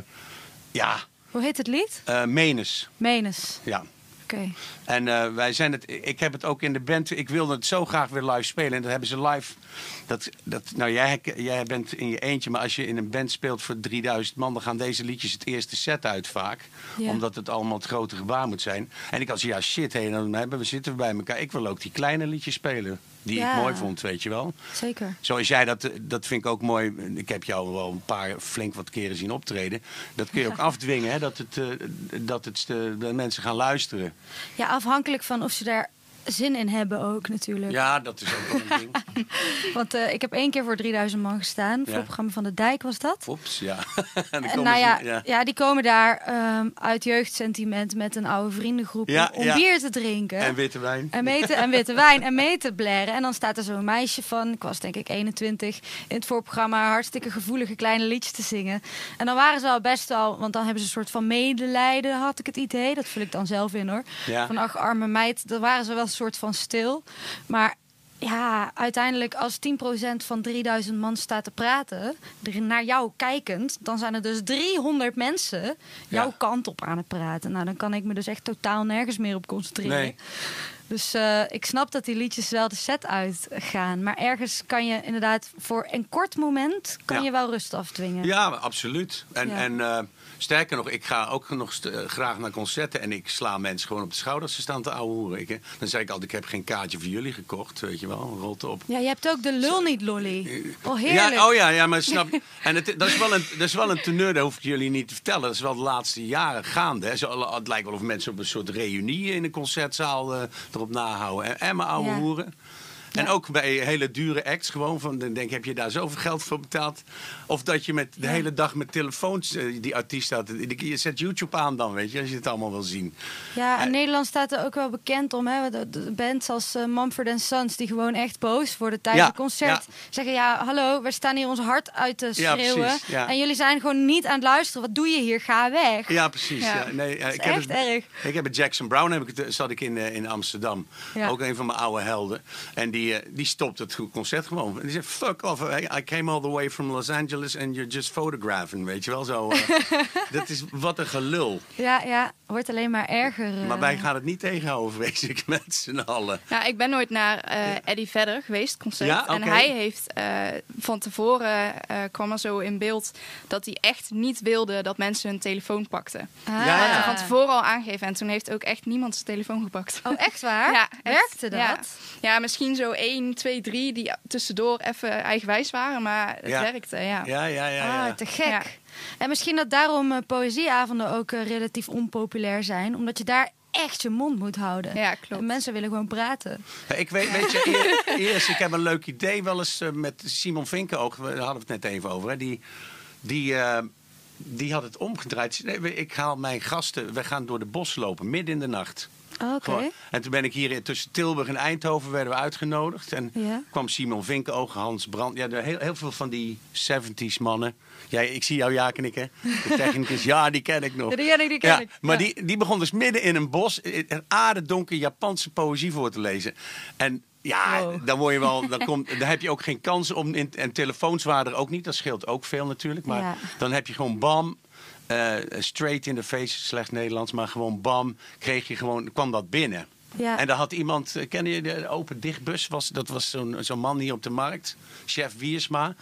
ja, Hoe heet het lied? eh Menes. Menes. Ja. Oké. En eh, wij zijn het, ik heb het ook in de band. Ik wilde het zo graag weer live spelen. En dat hebben ze live. Dat, dat, nou, jij, jij bent in je eentje, maar als je in een band speelt voor 3000 man, dan gaan deze liedjes het eerste set uit vaak. Omdat het allemaal het grote gebaar moet zijn. En ik had zo, ja shit, hé, dan hebben we zitten we bij elkaar. Ik wil ook die kleine liedjes spelen. Die Ja. ik mooi vond, weet je wel. Zeker. Zoals jij dat, dat vind ik ook mooi. Ik heb jou wel een paar flink wat keren zien optreden. Dat kun je ook afdwingen, hè, dat, het, eh, dat het, eh, de mensen gaan luisteren. Ja, afhankelijk van of ze daar zin in hebben ook natuurlijk. Ja, dat is ook wel een ding. Want eh, ik heb één keer voor 3000 man gestaan. Voor Ja. het programma van de Dijk was dat. Oeps, ja. en dan En nou ja, ja. ja. die komen daar ehm, uit jeugdsentiment met een oude vriendengroep Ja, om, bier te drinken. En witte wijn. En, meten, en witte wijn en mee te blaren. En dan staat er zo'n meisje van, ik was denk ik 21, in het voorprogramma hartstikke gevoelige kleine liedjes te zingen. En dan waren ze al best al, want dan hebben ze een soort van medelijden, had ik het idee. Dat vul ik dan zelf in hoor. Ja. Van ach, arme meid, dan waren ze wel soort van stil. Maar ja, uiteindelijk als 10% van 3000 man staat te praten, naar jou kijkend, dan zijn er dus 300 mensen jouw Ja. kant op aan het praten. Nou, dan kan ik me dus echt totaal nergens meer op concentreren. Nee. Dus eh, ik snap dat die liedjes wel de set uitgaan. Maar ergens kan je inderdaad voor een kort moment kan Ja. je wel rust afdwingen. Ja, absoluut. En, Ja. en eh, sterker nog, ik ga ook nog eh, graag naar concerten. En ik sla mensen gewoon op de schouder als ze staan te ouwe hoeren. Ik, eh, dan zeg ik altijd, ik heb geen kaartje voor jullie gekocht. Weet je wel, rolt op. Ja, je hebt ook de lul niet lolly. Oh, heerlijk. Ja, oh ja, ja, maar snap? En het, dat, is wel een, dat is wel een teneur, dat hoef ik jullie niet te vertellen. Dat is wel de laatste jaren gaande. Hè. Zo, het lijkt wel of mensen op een soort reunie in een concertzaal eh, erop nahouden. En, en maar ouwe Ja. hoeren. En ook bij hele dure acts, gewoon van, dan denk heb je daar zoveel geld voor betaald? Of dat je met de hele dag met telefoons eh, die artiest had. Je zet YouTube aan dan, weet je, als je het allemaal wil zien. Ja, en Eh, Nederland staat er ook wel bekend om. Hè? De, de bands als eh, Mumford Sons, die gewoon echt boos worden tijdens Ja, het concert. ja. Zeggen, ja, hallo, we staan hier ons hart uit te Ja, schreeuwen. precies. En jullie zijn gewoon niet aan het luisteren. Wat doe je hier? Ga weg. Ja, precies. Nee, ik heb echt het, erg. Ik heb met Jackson Brown heb ik het, zat ik in, in Amsterdam. Ook een van mijn oude helden. En die, eh, die stopt het concert gewoon. En die zegt, fuck off. I, I came all the way from Los Angeles and you're just photographing. Weet je wel, zo. eh, dat is wat een gelul. Ja, ja, wordt alleen maar erger. eh. Maar wij gaan het niet tegenhouden, vrees ik, met z'n allen. Ja, ik ben nooit naar eh, Eddie Vedder geweest, concert. Ja, En hij heeft eh, van tevoren eh, kwam er zo in beeld dat hij echt niet wilde dat mensen hun telefoon pakten. Ah. Ja, hij van tevoren al aangegeven en toen heeft ook echt niemand zijn telefoon gepakt. Oh, echt waar? Ja, echt. Werkte dat? Ja. Ja, misschien zo 1, 2, 3 die tussendoor even eigenwijs waren, maar het Ja. werkte, ja. Ja, ja, ja. ja. Ah, te gek. Ja. En misschien dat daarom eh, poëzieavonden ook eh, relatief onpopulair zijn. Omdat je daar echt je mond moet houden. Ja, klopt. En mensen willen gewoon praten. Ja, Ik weet, weet je, eer- eerst, ik heb een leuk idee wel eens eh, met Simon Vinken Daar hadden we het net even over. Hè. Die, die, eh, die had het omgedraaid. Nee, ik haal mijn gasten, we gaan door de bos lopen, midden in de nacht. Oh, Oké. En toen ben ik hier tussen Tilburg en Eindhoven werden we uitgenodigd. En kwam Simon Vinkenoog, Hans Brand. Ja, heel, heel veel van die 70s mannen. Ja, ik zie jou ja knikken. De technicus, ja, die ken ik nog. Ja, die ken ik, die ken ja, ik. Maar Ja. die, die begon dus midden in een bos een aardedonker Japanse poëzie voor te lezen. En ja, Wow. dan, word je wel, dan, komt, dan heb je ook geen kans om. In, en telefoons waren er ook niet, dat scheelt ook veel natuurlijk. Maar Ja. dan heb je gewoon bam. Eh, straight in the face, slecht Nederlands, maar gewoon bam, kreeg je gewoon, kwam dat binnen. Ja. En daar had iemand, eh, ken je de open dichtbus? Was, dat was zo'n zo'n man hier op de markt, chef Wiersma.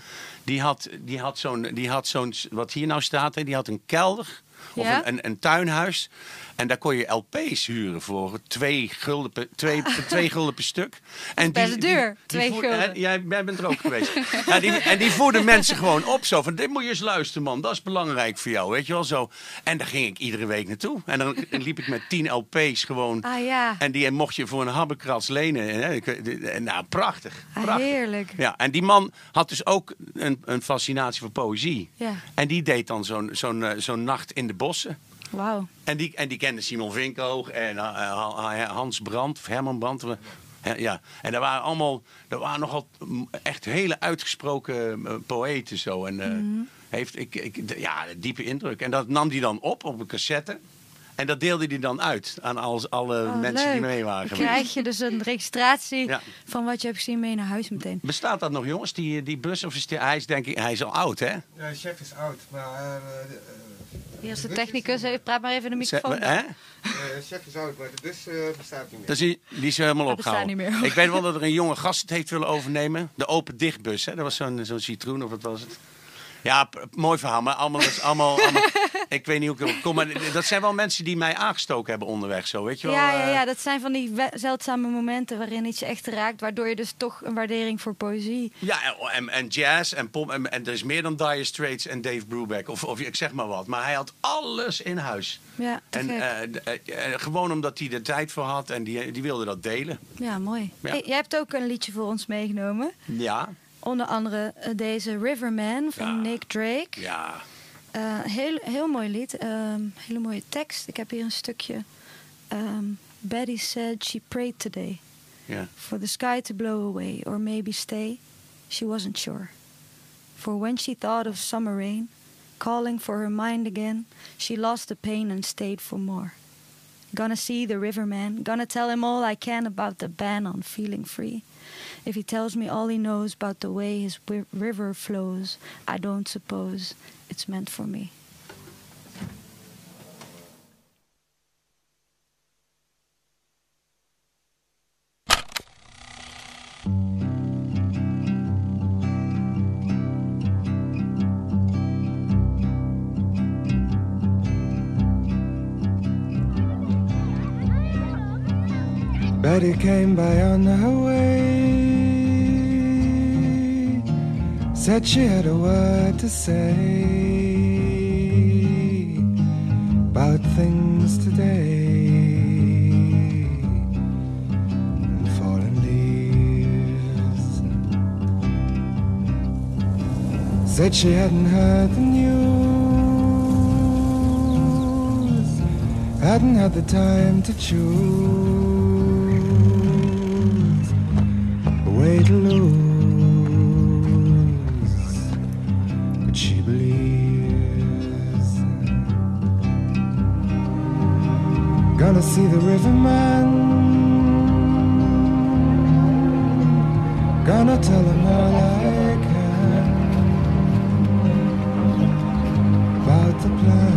Die had, die had zo'n, die had zo'n, wat hier nou staat, die had een kelder Of Ja? een, een, een tuinhuis. En daar kon je LP's huren voor twee gulden per, twee, twee gulden per stuk. En best duur, twee gulden. en jij, jij bent er ook geweest. ja, die, en die voerden mensen gewoon op zo. Van, dit moet je eens luisteren man, dat is belangrijk voor jou. Weet je wel zo. En daar ging ik iedere week naartoe. En dan liep ik met tien LP's gewoon. Ah ja, En die mocht je voor een habbekrats lenen. En, nou, prachtig. Ah, heerlijk. Ja, en die man had dus ook een, een fascinatie voor poëzie. Ja. En die deed dan zo'n zo'n eh, zo'n nacht in de bossen. Wauw. En die, en die kende Simon Vinkoog en eh, eh, Hans Brandt, of Herman Brandt. Ja, en daar waren allemaal, daar waren nogal echt hele uitgesproken eh, poëten zo. En eh, Mhm. heeft, ik, ik, ja, diepe indruk. En dat nam hij dan op op een cassette. En dat deelde hij dan uit aan als, alle Oh, mensen leuk. die mee waren Dan krijg je dus een registratie Ja. van wat je hebt gezien mee naar huis meteen. Bestaat dat nog, jongens, die, die bus? Of is die, hij is denk ik, hij is al oud, hè? Ja, de chef is oud, maar eh, de technicus, hey, praat maar even in de microfoon. Hè? eh, chef is oud, maar de bus eh, bestaat niet meer. Dus die, die is helemaal opgehouden. niet meer. Ik weet wel dat er een jonge gast het heeft willen overnemen. De open dichtbus, hè? Dat was zo'n zo'n citroen of wat was het? Ja, mooi verhaal, maar allemaal, is allemaal, allemaal- ik weet niet hoe ik erop kom. Maar dat zijn wel mensen die mij aangestoken hebben onderweg, zo, weet je wel? Ja, ja, eh. ja, dat zijn van die zeldzame momenten waarin iets je echt raakt, waardoor je dus toch een waardering voor poëzie. Ja, en, en jazz en pop. En, en er is meer dan Dire Straits en Dave Brubeck. Of, of ik zeg maar wat. Maar hij had alles in huis. Ja, En eh, eh, gewoon omdat hij er tijd voor had en die, die wilde dat delen. ja, mooi. ja. Hey, jij hebt ook een liedje voor ons meegenomen. Ja, Onder andere eh, deze Riverman van Ja. Nick Drake. ja. Eh, heel, heel mooi lied. ehm, hele mooie tekst. Ik heb hier een stukje. Ehm, Betty said she prayed today for the sky to blow away or maybe stay. She wasn't sure. For when she thought of summer rain calling for her mind again, she lost the pain and stayed for more. Gonna see the riverman, gonna tell him all I can about the ban on feeling free. If he tells me all he knows about the way his wi- river flows, I don't suppose it's meant for me. Betty came by on her way. Said she had a word to say about things today. Fallen leaves. Said she hadn't heard the news. Hadn't had the time to choose a way to lose, Gonna see the riverman. Gonna tell him all I can about the plan.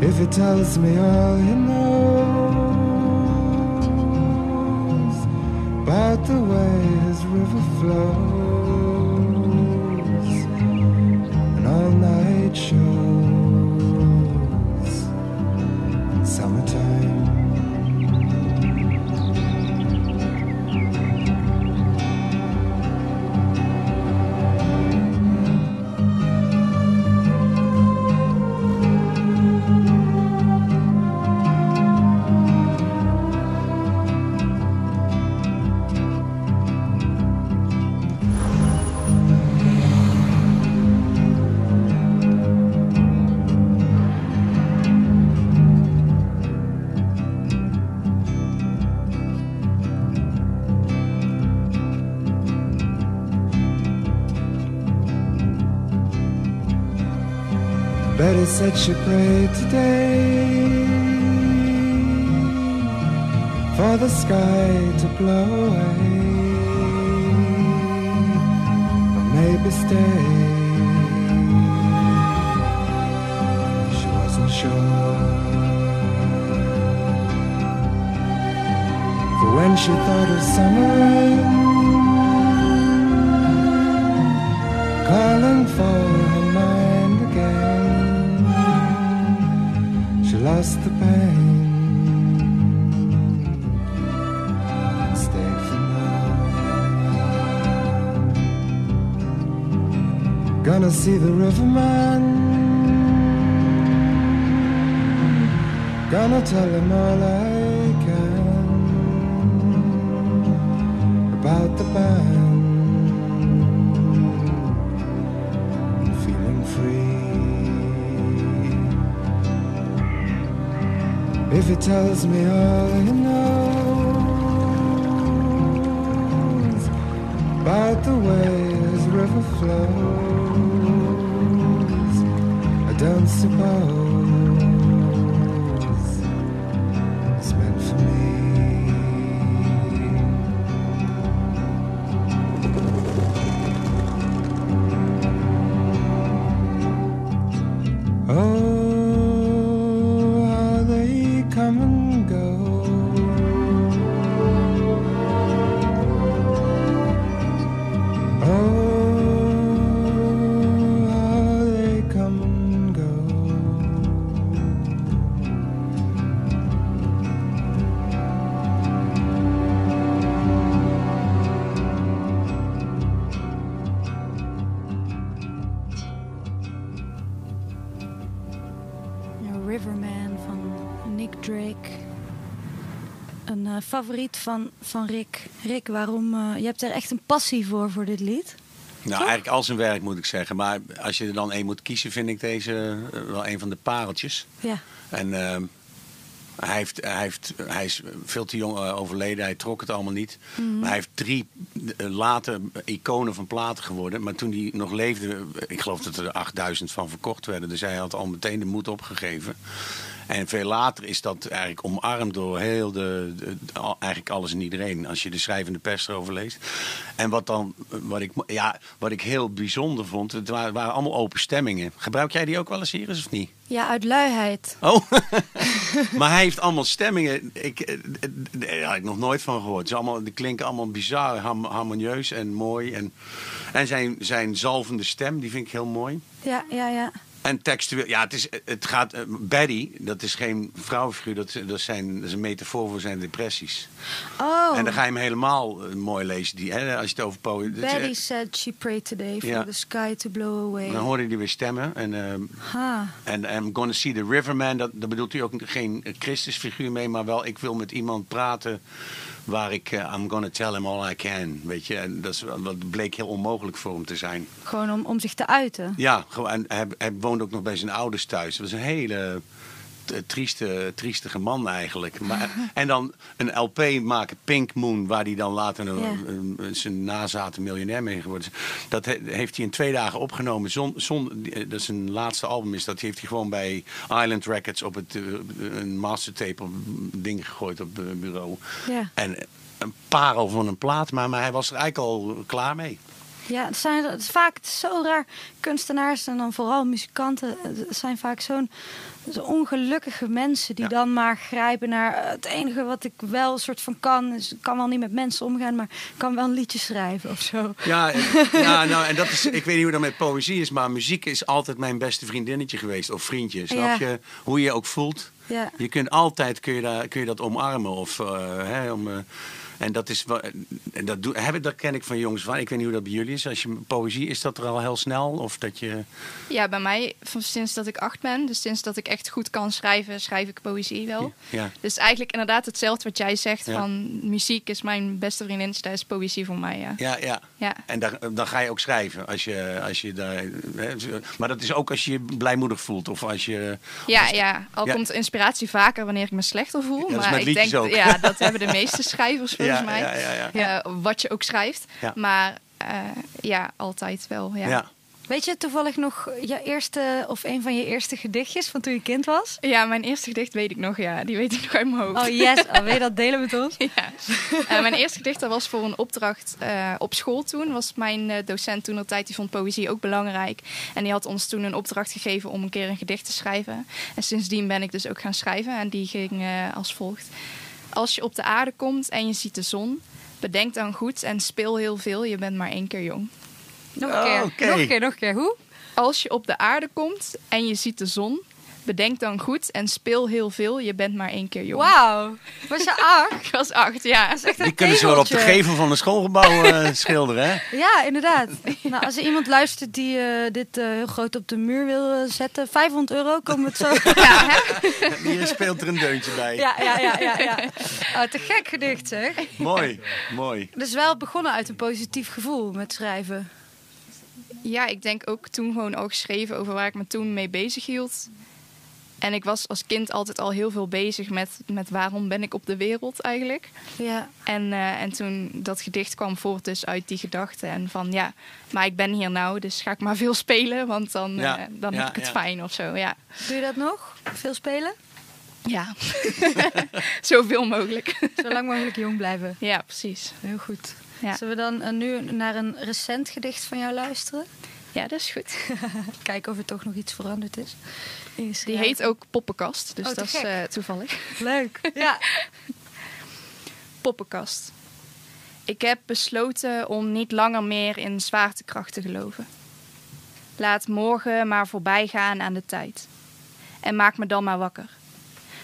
If he tells me all he knows about the way his river flows night Said she prayed today for the sky to blow away, or maybe stay. She wasn't sure. For when she thought of summer calling for her Gonna see the riverman. Gonna tell him all I can about the band. and Feeling free. If he tells me all he knows about the way river flows, I don't favoriet van, van Rick. Rick, waarom? eh, je hebt er echt een passie voor, voor dit lied. Nou, eigenlijk al zijn werk moet ik zeggen. Maar als je er dan één moet kiezen, vind ik deze eh, wel een van de pareltjes. Ja. En ehm, hij, heeft, hij, heeft, hij is veel te jong eh, overleden. Hij trok het allemaal niet. Maar hij heeft drie later iconen van platen geworden. Maar toen hij nog leefde, ik geloof dat er 8000 van verkocht werden. Dus hij had al meteen de moed opgegeven. En veel later is dat eigenlijk omarmd door heel de, eigenlijk alles en iedereen. Als je de schrijvende pers erover leest. En wat dan, wat ik, ja, wat ik heel bijzonder vond, het waren, waren allemaal open stemmingen. Gebruik jij die ook wel eens hier of niet? ja, uit luiheid. Oh, maar hij heeft allemaal stemmingen. Ik, eh, daar had ik nog nooit van gehoord. Ze allemaal, die klinken allemaal bizar ham- harmonieus en mooi. En, en zijn, zijn zalvende stem, die vind ik heel mooi. Ja, ja, ja. En textueel, ja, het, is, het gaat. eh, Betty, dat is geen vrouwenfiguur, dat, dat, zijn, dat is een metafoor voor zijn depressies. Oh, En dan ga je hem helemaal eh, mooi lezen, die, hè, als je het over poëzie. Betty said she prayed today for the sky to blow away. Dan hoorde hij weer stemmen. En, Ha. En I'm gonna see the riverman, dat, daar bedoelt hij ook geen Christusfiguur mee, maar wel ik wil met iemand praten waar ik eh, I'm gonna tell him all I can, weet je. En dat, is, dat bleek heel onmogelijk voor hem te zijn. Gewoon om, om zich te uiten. Ja, gewoon, en hij, hij woonde ook nog bij zijn ouders thuis. Dat was een hele trieste, triestige man eigenlijk. Maar, en dan een LP maken, Pink Moon, waar hij dan later een, een- een- zijn nazaten miljonair mee geworden is. Dat he- heeft hij in twee dagen opgenomen. Zon, zon, dat is zijn laatste album is. Dat heeft hij gewoon bij Island Records op het eh, een mastertape op ding gegooid op het bureau. Ja. En een parel van een plaat, maar, maar hij was er eigenlijk al klaar mee. Ja, het, zijn, het is vaak het is zo raar. Kunstenaars en dan vooral muzikanten zijn vaak zo'n zo ongelukkige mensen die Ja. dan maar grijpen naar eh, het enige wat ik wel een soort van kan. Is, ik kan wel niet met mensen omgaan, maar ik kan wel een liedje schrijven of zo. Ja, ja nou, en dat is, ik weet niet hoe dat met poëzie is, maar muziek is altijd mijn beste vriendinnetje geweest. Of vriendje, snap Ja. je? Hoe je je ook voelt. Ja. Je kunt altijd kun je, daar, kun je dat omarmen. Of, eh, hè, om, eh, en dat is wa- en dat, doe, heb, ik- dat ken ik van jongens van. Ik weet niet hoe dat bij jullie is. Als je poëzie, is dat er al heel snel? Of dat je. Ja, bij mij van sinds dat ik acht ben, dus sinds dat ik echt goed kan schrijven, schrijf ik poëzie wel. Ja. Dus eigenlijk inderdaad hetzelfde wat jij zegt Ja. van muziek is mijn beste vriendin, dat is poëzie voor mij, ja. Ja, ja. Ja. En daar, dan ga je ook schrijven. Als je, als je daar, hè, maar dat is ook als je je blijmoedig voelt. Of als je. Ja, ja. al komt inspiratie vaker wanneer ik me slechter voel. maar met ik denk, ook. ja, dat hebben de meeste schrijvers volgens Ja, mij. ja, ja, ja. Ja, wat je ook schrijft. Ja. Maar eh, ja, altijd wel. Ja. ja. Weet je toevallig nog je eerste of een van je eerste gedichtjes van toen je kind was? Ja, mijn eerste gedicht weet ik nog, ja. Die weet ik nog uit mijn hoofd. Oh yes, oh, wil je dat delen met ons? Ja. Eh, mijn eerste gedicht dat was voor een opdracht eh, op school toen. Was mijn eh, docent toen tijd die vond poëzie ook belangrijk. En die had ons toen een opdracht gegeven om een keer een gedicht te schrijven. En sindsdien ben ik dus ook gaan schrijven. En die ging eh, als volgt. Als je op de aarde komt en je ziet de zon, bedenk dan goed en speel heel veel. Je bent maar één keer jong. Nog een keer, Oké. nog een keer, nog een keer. Hoe? Als je op de aarde komt en je ziet de zon, bedenk dan goed en speel heel veel. Je bent maar één keer jong. Wauw. Was je acht? Ik was acht, ja. Die kunnen ze wel op de gevel van een schoolgebouw eh, schilderen, hè? Ja, inderdaad. nou, als er iemand luistert die eh, dit eh, heel groot op de muur wil zetten, 500 euro, komen we het zo. ja hè? Hier speelt er een deuntje bij. ja, ja, ja, ja. ja. Oh, te gek gedicht, zeg. Mooi, mooi. Dus wel begonnen uit een positief gevoel met schrijven. Ja, ik denk ook toen gewoon al geschreven over waar ik me toen mee bezig hield. En ik was als kind altijd al heel veel bezig met, met waarom ben ik op de wereld eigenlijk. Ja, En, eh, en toen dat gedicht kwam voort dus uit die gedachte. En van ja, maar ik ben hier nou, dus ga ik maar veel spelen. Want dan, Ja, eh, dan ja, heb ik het ja. fijn of zo, ja. doe je dat nog? Veel spelen? Ja, zoveel mogelijk. Zo lang mogelijk jong blijven. ja, precies. Heel goed. Ja. Zullen we dan eh, nu naar een recent gedicht van jou luisteren? Ja, dat is goed. Kijken of er toch nog iets veranderd is. je Die heet ook Poppenkast, dus Oh, dat is eh, toevallig. Leuk. Ja. Poppenkast. Ik heb besloten om niet langer meer in zwaartekracht te geloven. Laat morgen maar voorbij gaan aan de tijd. En maak me dan maar wakker.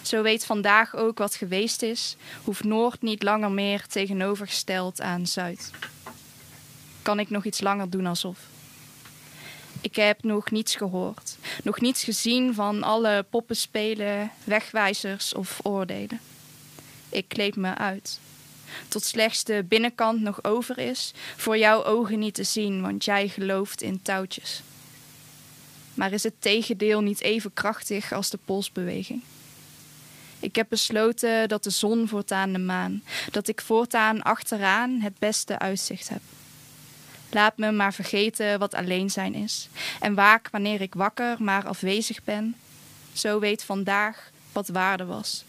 Zo weet vandaag ook wat geweest is, hoeft Noord niet langer meer tegenovergesteld aan Zuid. Kan ik nog iets langer doen alsof? Ik heb nog niets gehoord, nog niets gezien van alle poppenspelen, wegwijzers of oordelen. Ik kleed me uit tot slechts de binnenkant nog over is, voor jouw ogen niet te zien, want jij gelooft in touwtjes. Maar is het tegendeel niet even krachtig als de polsbeweging? Ik heb besloten dat de zon voortaan de maan, dat ik voortaan achteraan het beste uitzicht heb. Laat me maar vergeten wat alleen zijn is, en waak wanneer ik wakker maar afwezig ben. Zo weet vandaag wat waarde was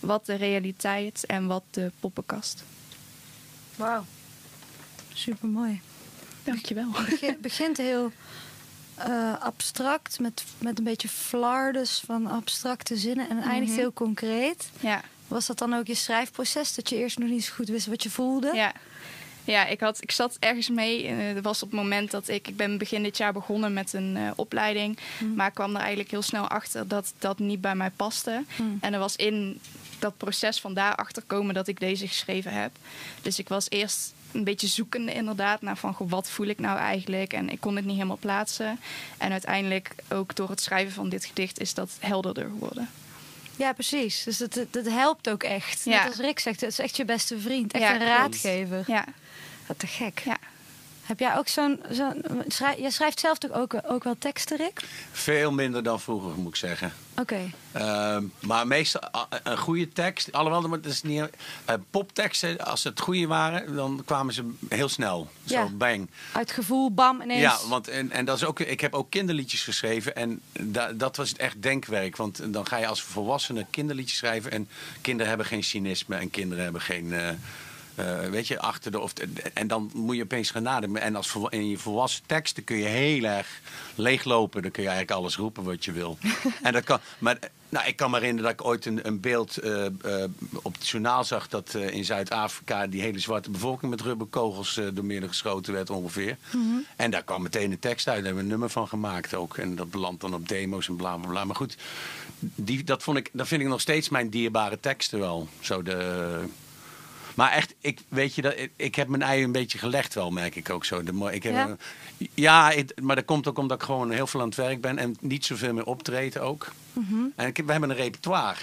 wat de realiteit en wat de poppenkast. Wauw. Super mooi. Dankjewel. Het begint heel eh, abstract, met, met een beetje flardes van abstracte zinnen en eindigt Mhm. heel concreet. Ja, Was dat dan ook je schrijfproces? Dat je eerst nog niet zo goed wist wat je voelde? ja. Ja, ik, had, ik zat ergens mee. Dat was op het moment dat ik... Ik ben begin dit jaar begonnen met een eh, opleiding. Maar ik kwam er eigenlijk heel snel achter dat dat niet bij mij paste. Hmm. En er was in dat proces van daarachter komen dat ik deze geschreven heb. Dus ik was eerst een beetje zoekende inderdaad naar van goh, wat voel ik nou eigenlijk. En ik kon het niet helemaal plaatsen. En uiteindelijk ook door het schrijven van dit gedicht is dat helderder geworden. Ja, precies. Dus dat, dat, helpt ook echt. Ja. Net als Rick zegt, het is echt je beste vriend. Echt Ja, een raadgever. Ja, Wat te gek. ja. Heb jij ook zo'n... schrij- jij schrijft zelf toch ook, ook wel teksten, Rick? Veel minder dan vroeger, moet ik zeggen. Oké. Ehm, maar meestal een goede tekst. Alhoewel, dat is niet. eh, popteksten, als ze het goede waren, dan kwamen ze heel snel. Zo, Ja. bang. Uit gevoel, bam, ineens. Ja, want en, en dat is ook. Ik heb ook kinderliedjes geschreven en da, dat was echt denkwerk. Want dan ga je als volwassene kinderliedjes schrijven en kinderen hebben geen cynisme en kinderen hebben geen. eh, eh, weet je, achter de. Of, en dan moet je opeens gaan nadenken. En als in je volwassen teksten kun je heel erg leeglopen. Dan kun je eigenlijk alles roepen wat je wil. en dat kan. Maar nou, ik kan me herinneren dat ik ooit een, een beeld eh, eh, op het journaal zag dat eh, in Zuid-Afrika die hele zwarte bevolking met rubberkogels eh, door midden geschoten werd ongeveer. En daar kwam meteen een tekst uit. Daar hebben we een nummer van gemaakt ook. En dat belandt dan op demo's en bla bla bla. Maar goed, die, dat, vond ik, dat vind ik nog steeds mijn dierbare teksten wel. Zo de, maar echt, ik, weet je, dat, ik, ik heb mijn ei een beetje gelegd wel, merk ik ook zo. De, ik heb, Ja? ja, ja ik- maar dat komt ook omdat ik gewoon heel veel aan het werk ben. En niet zoveel meer optreden ook. En ik, heb- we hebben een repertoire.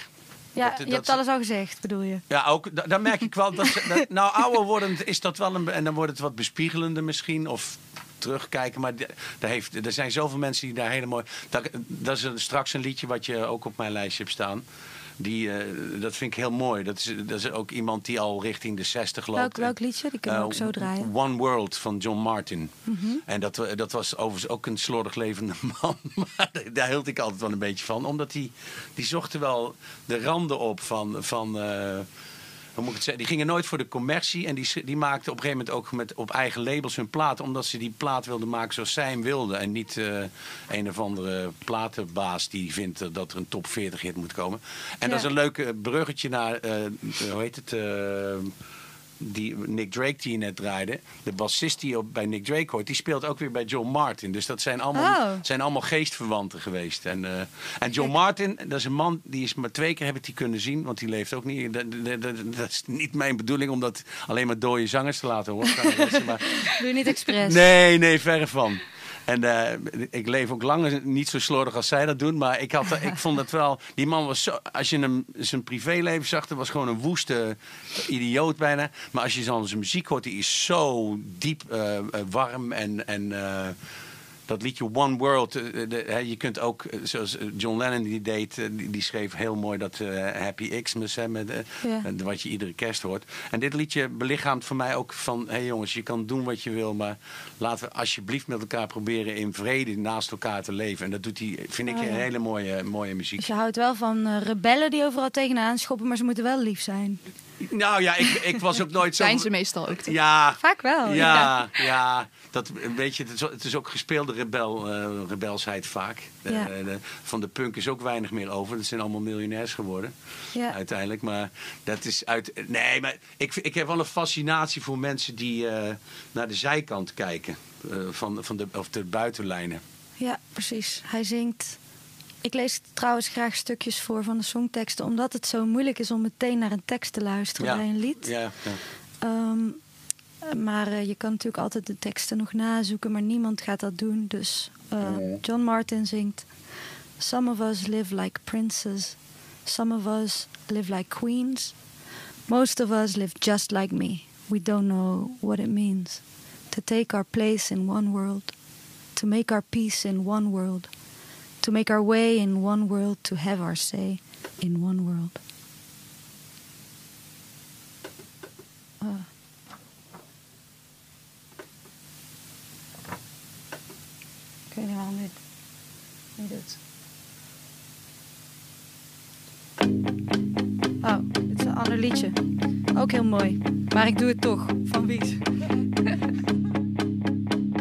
Ja, Dat- je dat- hebt alles al gezegd, bedoel je? Ja, ook, da- daar merk ik wel. Dat, nou, ouder wordend is dat wel een. En dan wordt het wat bespiegelender misschien. Of terugkijken. Maar daar heeft, er zijn zoveel mensen die daar hele mooi. Dat, dat is een- straks een liedje wat je ook op mijn lijstje hebt staan. Die, eh, dat vind ik heel mooi. Dat is, dat is ook iemand die al richting de 60 loopt. Welk, welk liedje? Die kunnen we Eh, ook zo draaien. Mhm. One World van John Martin. En dat, wa- dat was overigens ook een slordig levende man. Maar daar hield ik altijd wel een beetje van. Omdat die, die zochten wel de randen op van, van, eh, hoe moet ik het zeggen? Die gingen nooit voor de commercie. En die, die maakten op een gegeven moment ook met, op eigen labels hun platen. Omdat ze die plaat wilden maken zoals zij hem wilden. En niet eh, een of andere platenbaas die vindt eh, dat er een top 40 hit moet komen. En dat is een leuk eh, bruggetje naar, eh, hoe heet het... die Nick Drake die je net draaide. De bassist die op, bij Nick Drake hoort, die speelt ook weer bij John Martin. Dus dat zijn allemaal, Oh. zijn allemaal geestverwanten geweest. En, eh, en John Martin, dat is een man, die is maar twee keer heb ik die kunnen zien. Want die leeft ook niet. Dat, dat, dat- is niet mijn bedoeling om dat alleen maar dode zangers te laten horen. maar, Doe je niet expres. Nee, nee, verre van. En eh, ik leef ook lang niet zo slordig als zij dat doen. Maar ik, had, ik vond dat wel... Die man was zo... Als je hem zijn privéleven zag, dat was gewoon een woeste idioot bijna. Maar als je dan zijn muziek hoort, die is zo diep eh, warm en... en eh, dat liedje One World, eh, de- hè, je kunt ook, eh, zoals eh, John Lennon die deed, die, die schreef heel mooi dat Happy Xmas, hè, met, wat je iedere kerst hoort. En dit liedje belichaamt voor mij ook van, hé hey jongens, je kan doen wat je wil, maar laten we alsjeblieft met elkaar proberen in vrede naast elkaar te leven. En dat doet hij, vind ik, Oh, ja. een hele mooie, mooie muziek. Dus je houdt wel van rebellen die overal tegenaan schoppen, maar ze moeten wel lief zijn. Nou ja, ik, ik was ook nooit zo... Zijn ze meestal ook. toch? Ja, Vaak wel. Ja, ja, dat weet je, het is, het is ook gespeelde rebel, eh, rebelsheid vaak. Ja. de- van de punk is ook weinig meer over. Dat zijn allemaal miljonairs geworden, Ja. uiteindelijk. Maar dat is uit. Nee, maar ik, ik heb wel een fascinatie voor mensen die eh, naar de zijkant kijken. eh, van, van de, of de buitenlijnen. Ja, precies. Hij zingt. Ik lees trouwens graag stukjes voor van de songteksten, omdat het zo moeilijk is om meteen naar een tekst te luisteren Ja. bij een lied. Ja, ja. Ehm, maar eh, je kan natuurlijk altijd de teksten nog nazoeken, maar niemand gaat dat doen. Dus eh, John Martin zingt: Some of us live like princes, some of us live like queens, most of us live just like me. We don't know what it means to take our place in one world, to make our peace in one world, to make our way in one world, to have our say in one world. Ah. Ik weet niet waarom dit niet doet. Oh, dit is een ander liedje. Ook heel mooi. Maar ik doe het toch. Van Wies.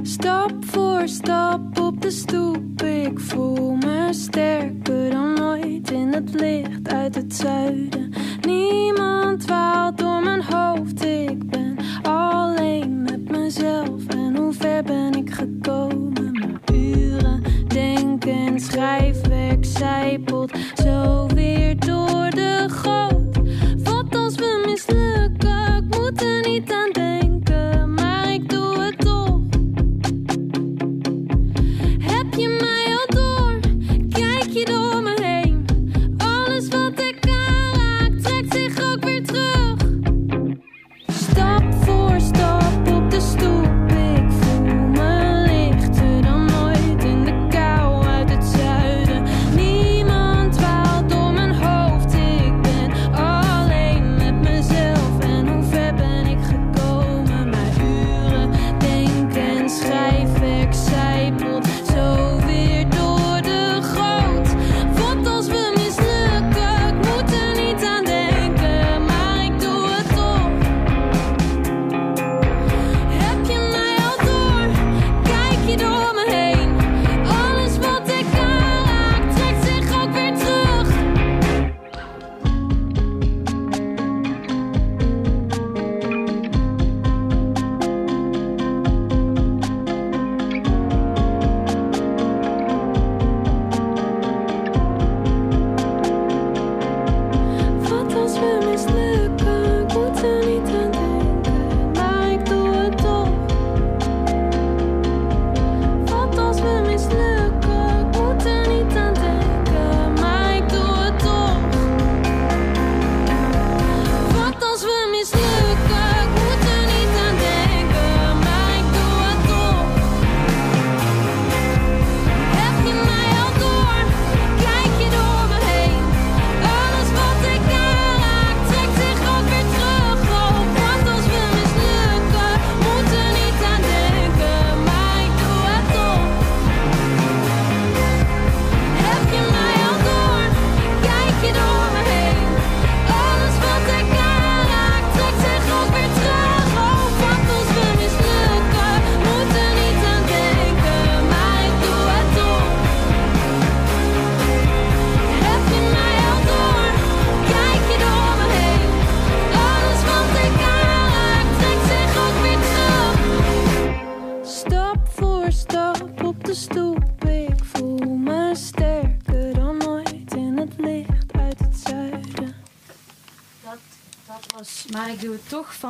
Stap voor stap op de stoep, ik voel me sterker dan ooit in het licht uit het zuiden. Niemand dwaalt door mijn hoofd, ik ben alleen met mezelf. En hoe ver ben ik gekomen? Mijn uren denken en schrijfwerk zijpelt zo weer door de goot.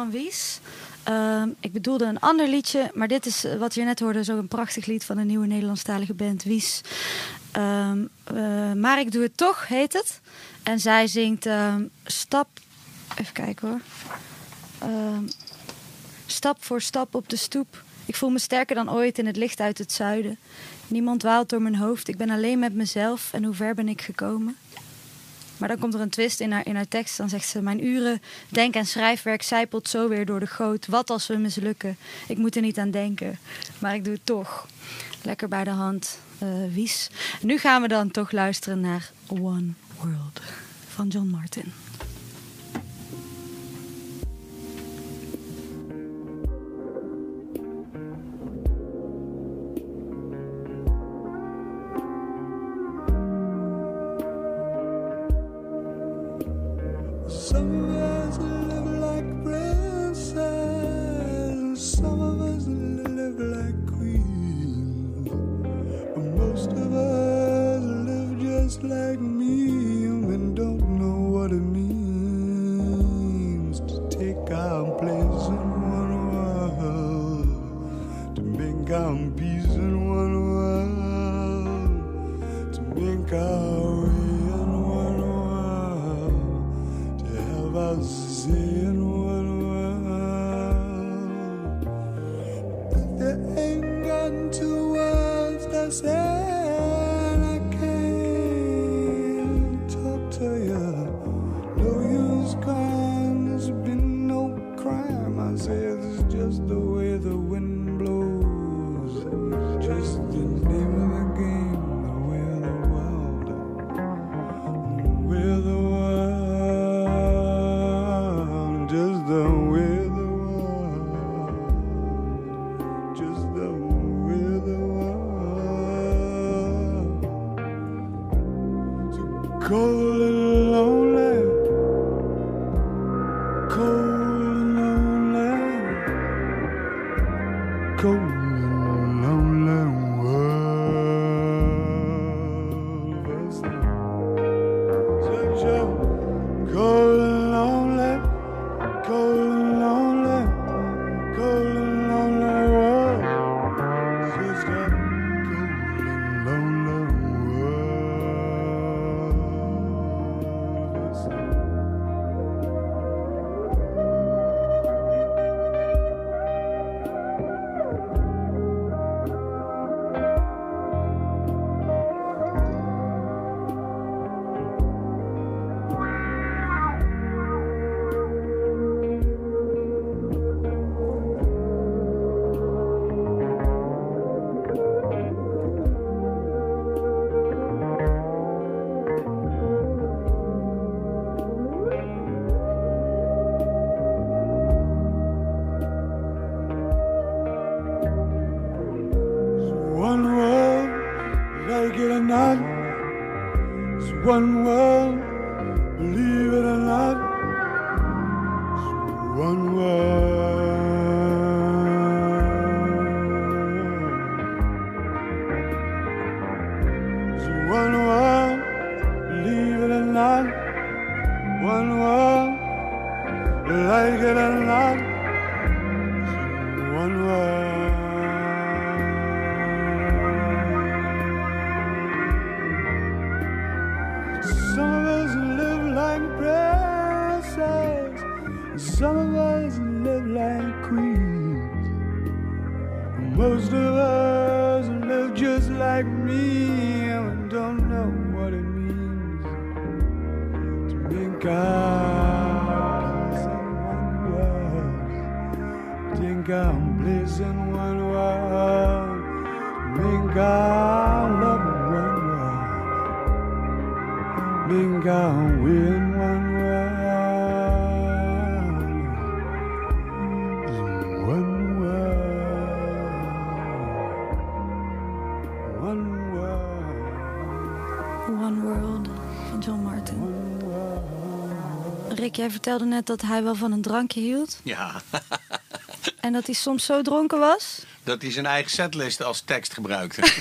Van Wies. Ehm, ik bedoelde een ander liedje, maar dit is eh, wat je net hoorde, zo'n prachtig lied van een nieuwe Nederlandstalige band, Wies. Ehm, eh, maar ik doe het toch, heet het. En zij zingt ehm, stap. Even kijken hoor. Stap voor stap op de stoep. Ik voel me sterker dan ooit in het licht uit het zuiden. Niemand dwaalt door mijn hoofd. Ik ben alleen met mezelf. En hoe ver ben ik gekomen? Maar dan komt er een twist in haar, in haar tekst. Dan zegt ze: Mijn uren denk- en schrijfwerk zijpelt zo weer door de goot. Wat als we mislukken? Ik moet er niet aan denken. Maar ik doe het toch. Lekker bij de hand, eh, Wies. Nu gaan we dan toch luisteren naar One World van John Martin. One believe it or not. One one. Some of us live like princes, some of us live like queens. Most of us make our peace in one world. Think I'm bliss in one world. Make our love in one world. Make jij vertelde net dat hij wel van een drankje hield. Ja, En dat hij soms zo dronken was. dat hij zijn eigen setlist als tekst gebruikte.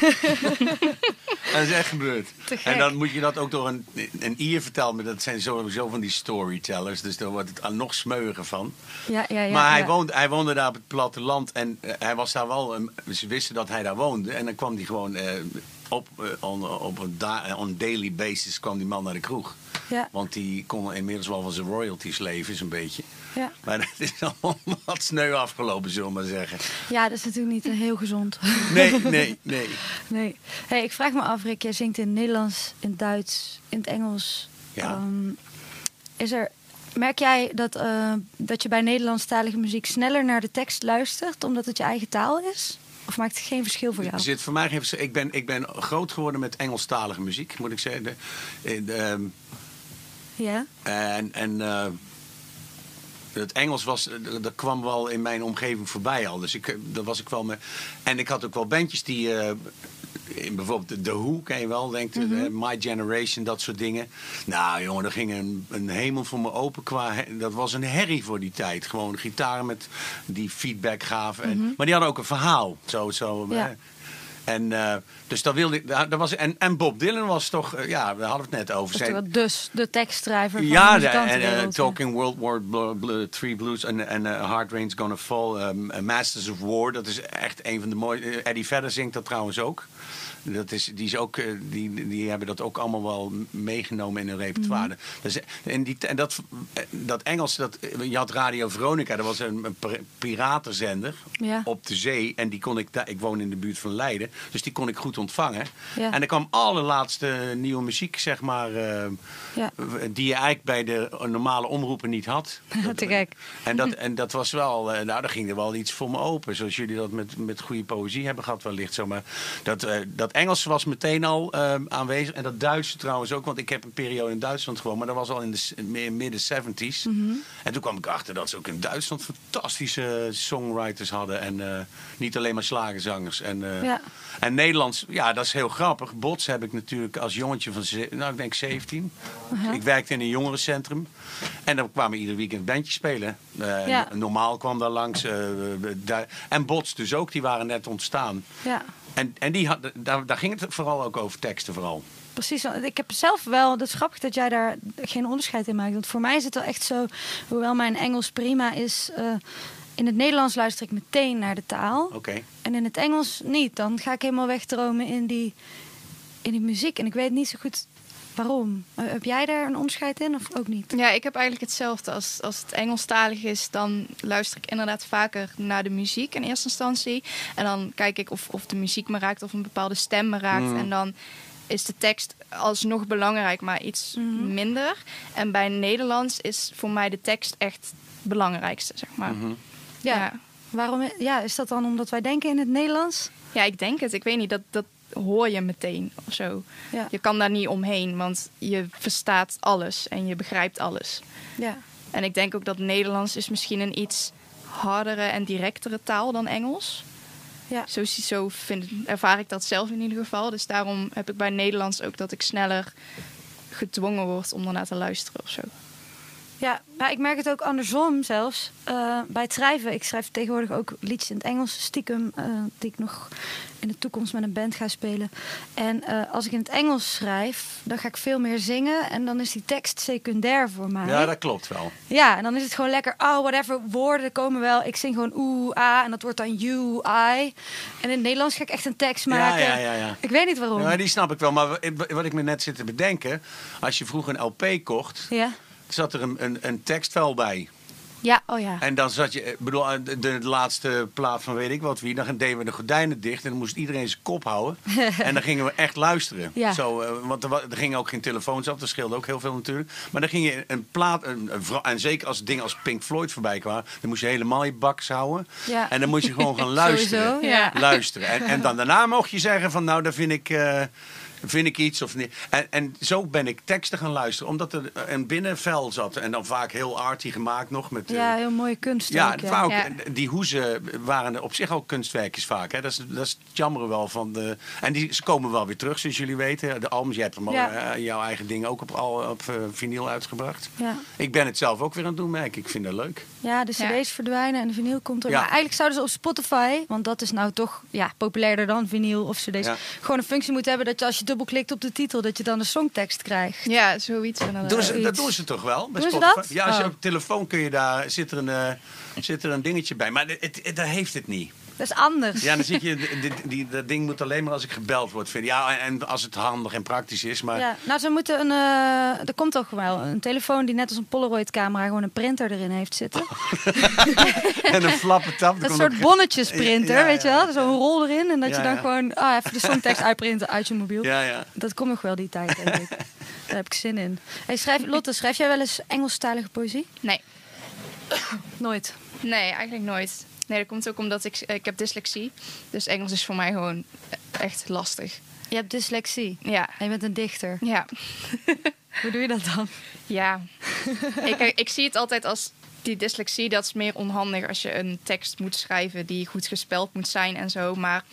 dat is echt gebeurd. En dan moet je dat ook door een, een ier vertellen. Maar dat zijn sowieso van die storytellers. Dus daar wordt het nog smeuiger van. Ja, ja, ja. maar hij, woonde, hij woonde daar op het platteland. En eh, hij was daar wel... een- ze wisten dat hij daar woonde. En dan kwam hij gewoon... eh, op, eh, on, op een on daily basis kwam die man naar de kroeg. Ja, Want die kon inmiddels wel van zijn royalties leven, zo'n beetje. ja. Maar dat is allemaal wat sneu afgelopen, zullen we maar zeggen. ja, dat is natuurlijk niet eh, heel gezond. Nee, nee, nee. Nee. Hey, ik vraag me af, Rick, jij zingt in het Nederlands, in het Duits, in het Engels. Ja. Ehm, is er, merk jij dat, eh, dat je bij Nederlandstalige muziek sneller naar de tekst luistert, omdat het je eigen taal is? Of maakt het geen verschil voor jou? Er zit voor mij geen ik ben, ik ben groot geworden met Engelstalige muziek, moet ik zeggen. De, eh, de, ehm, Ja? en en eh, het Engels was, eh, dat kwam wel in mijn omgeving voorbij al. Dus ik, eh, dat was ik wel mee. En ik had ook wel bandjes die. in bijvoorbeeld The Who, ken je wel, denkt eh, My Generation, dat soort dingen. Nou jongen, er ging een, een hemel voor me open qua... Dat was een herrie voor die tijd. Gewoon gitaren met die feedback gaven. En, Maar die hadden ook een verhaal. Zo, zo, Ja. Eh, en uh, dus dat wilde ik. was, en, en Bob Dylan was toch. uh, ja, we hadden het net over. Zijn, dus de tekstschrijver van ja, de en uh, ja. Talking World War Three Blues en Hard Rain's Gonna Fall, um, uh, Masters of War. Dat is echt een van de mooie. Eddie Vedder zingt dat trouwens ook. Dat is, die, is ook, eh, die, die hebben dat ook allemaal wel meegenomen in hun repertoire. Mhm. Dus, en die, en dat, dat Engels, dat, je had Radio Veronica, dat was een, een pir- piratenzender Ja. op de zee. En die kon ik, ik woon in de buurt van Leiden, dus die kon ik goed ontvangen. Ja. En er kwam allerlaatste nieuwe muziek, zeg maar, eh, Ja. die je eigenlijk bij de normale omroepen niet had. Te gek. En dat, en dat was wel, eh, nou, daar ging er wel iets voor me open. Zoals jullie dat met, met goede poëzie hebben gehad, wellicht zo. Maar dat, eh, dat Engels was meteen al eh, aanwezig. En dat Duitse trouwens ook, want ik heb een periode in Duitsland gewoond. Maar dat was al in de midden 70s. Mhm. En toen kwam ik achter dat ze ook in Duitsland fantastische songwriters hadden. En eh, niet alleen maar slagenzangers. En, eh, Ja. en Nederlands, ja, dat is heel grappig. Bots heb ik natuurlijk als jongetje van, nou, ik denk 17. Uh-huh. Ik werkte in een jongerencentrum. En dan kwamen ieder weekend bandjes spelen. Eh, Ja. Normaal kwam daar langs. en Bots dus ook, die waren net ontstaan. Ja. En, en die had, daar, daar ging het vooral ook over teksten vooral. Precies, ik heb zelf wel, dat is grappig dat jij daar geen onderscheid in maakt. Want voor mij is het wel echt zo, hoewel mijn Engels prima is, eh, in het Nederlands luister ik meteen naar de taal. Oké. En in het Engels niet. Dan ga ik helemaal wegdromen in die, in die muziek. En ik weet niet zo goed waarom. Eh, heb jij daar een onderscheid in of ook niet? Ja, ik heb eigenlijk hetzelfde. Als, als het Engelstalig is, dan luister ik inderdaad vaker naar de muziek in eerste instantie. En dan kijk ik of, of de muziek me raakt of een bepaalde stem me raakt. Mm. En dan is de tekst alsnog belangrijk, maar iets Mhm. minder. En bij Nederlands is voor mij de tekst echt het belangrijkste, zeg maar. Mhm. Ja. Ja. Waarom? Ja, is dat dan omdat wij denken in het Nederlands? Ja, ik denk het. Ik weet niet, dat, dat hoor je meteen of zo. Ja. Je kan daar niet omheen, want je verstaat alles en je begrijpt alles. Ja. En ik denk ook dat Nederlands is misschien een iets hardere en directere taal dan Engels. Ja. Zo, zo vind, ervaar ik dat zelf in ieder geval. Dus daarom heb ik bij Nederlands ook dat ik sneller gedwongen word om ernaar te luisteren of zo. Ja, maar ik merk het ook andersom zelfs. Eh, bij het schrijven, ik schrijf tegenwoordig ook liedjes in het Engels, stiekem, eh, die ik nog in de toekomst met een band ga spelen. En eh, als ik in het Engels schrijf, dan ga ik veel meer zingen en dan is die tekst secundair voor mij. Ja, dat klopt wel. Ja, en dan is het gewoon lekker, oh, whatever, woorden komen wel. Ik zing gewoon oeh, ah, en dat wordt dan you, I. En in het Nederlands ga ik echt een tekst maken. ja, ja, ja. Ik weet niet waarom. Ja, die snap ik wel. Maar wa- wat ik me net zit te bedenken. Als je vroeger een LP kocht, Ja, zat er een, een, een tekstvel bij. ja oh ja. En dan zat je, bedoel, eh, de, de laatste plaat van weet ik wat wie, dan deden we de gordijnen dicht en dan moest iedereen zijn kop houden. en dan gingen we echt luisteren. Ja. Zo, eh, want er, er gingen ook geen telefoons af, dat scheelde ook heel veel natuurlijk. Maar dan ging je een plaat, een, en zeker als dingen als Pink Floyd voorbij kwamen, dan moest je helemaal je baks houden. Ja. En dan moest je gewoon gaan luisteren. Sowieso, ja. Luisteren. En, en dan daarna mocht je zeggen van nou, daar vind ik... eh, vind ik iets of niet. En, en zo ben ik teksten gaan luisteren, omdat er een binnenvel zat. En dan vaak heel arty gemaakt nog. Met, eh, Ja, heel mooie kunst ja, ook, Ja. die hoezen waren op zich ook kunstwerkjes vaak. Hè. Dat, is, dat is het jammer wel van de... En die, ze komen wel weer terug, zoals jullie weten. De albums, jij hebt hem Ja. eh, jouw eigen ding ook op, al, op eh, vinyl uitgebracht. Ja. Ik ben het zelf ook weer aan het doen, merk ik. Ik vind dat leuk. Ja, de cd's Ja. verdwijnen en de vinyl komt er. Ja. Maar eigenlijk zouden ze op Spotify, want dat is nou toch ja, populairder dan vinyl of cd's, Ja. gewoon een functie moeten hebben dat je als je dubbelklikt op de titel, dat je dan de songtekst krijgt. Ja, zoiets. Doen ze, dat doen ze toch wel? bij Doen ze Spotify? dat? Ja, als je Oh. op telefoon kun je daar, zit er een, eh, zit er een dingetje bij. Maar het, het, daar heeft het niet. Dat is anders. Ja, dan zit je, die, die, dat ding moet alleen maar als ik gebeld word vinden. Ja, en als het handig en praktisch is. Maar Ja, nou, ze moeten een. eh, er komt toch wel een telefoon die net als een Polaroid-camera gewoon een printer erin heeft zitten. en een flappe tap. Een soort ook- bonnetjesprinter, Ja, ja, weet je ja. wel? Zo'n rol erin en dat Ja, je dan ja. gewoon ah, even de songtekst uitprinten uit je mobiel. Ja, ja. Dat komt nog wel die tijd, denk ik. Daar heb ik zin in. Hey, schrijf, Lotte, schrijf jij wel eens Engelstalige poëzie? Nee. Nooit. Nee, eigenlijk nooit. Nee, dat komt ook omdat ik, ik heb dyslexie. Dus Engels is voor mij gewoon echt lastig. Je hebt dyslexie. Ja. En je bent een dichter. Ja. Hoe doe je dat dan? Ja. ik, ik zie het altijd als die dyslexie, dat is meer onhandig als je een tekst moet schrijven die goed gespeld moet zijn en zo. Maar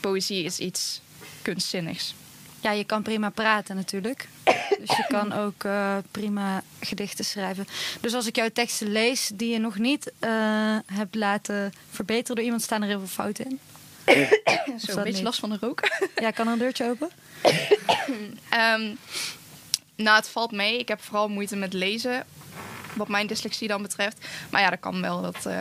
poëzie is iets kunstzinnigs. Ja, je kan prima praten natuurlijk. Dus je kan ook eh, prima gedichten schrijven. Dus als ik jouw teksten lees die je nog niet eh, hebt laten verbeteren door iemand, staan er heel veel fouten in. Zo een beetje niet? last van de rook. Ja, kan er een deurtje open? Ehm, nou, het valt mee. Ik heb vooral moeite met lezen, wat mijn dyslexie dan betreft. Maar ja, dat kan wel. Dat eh,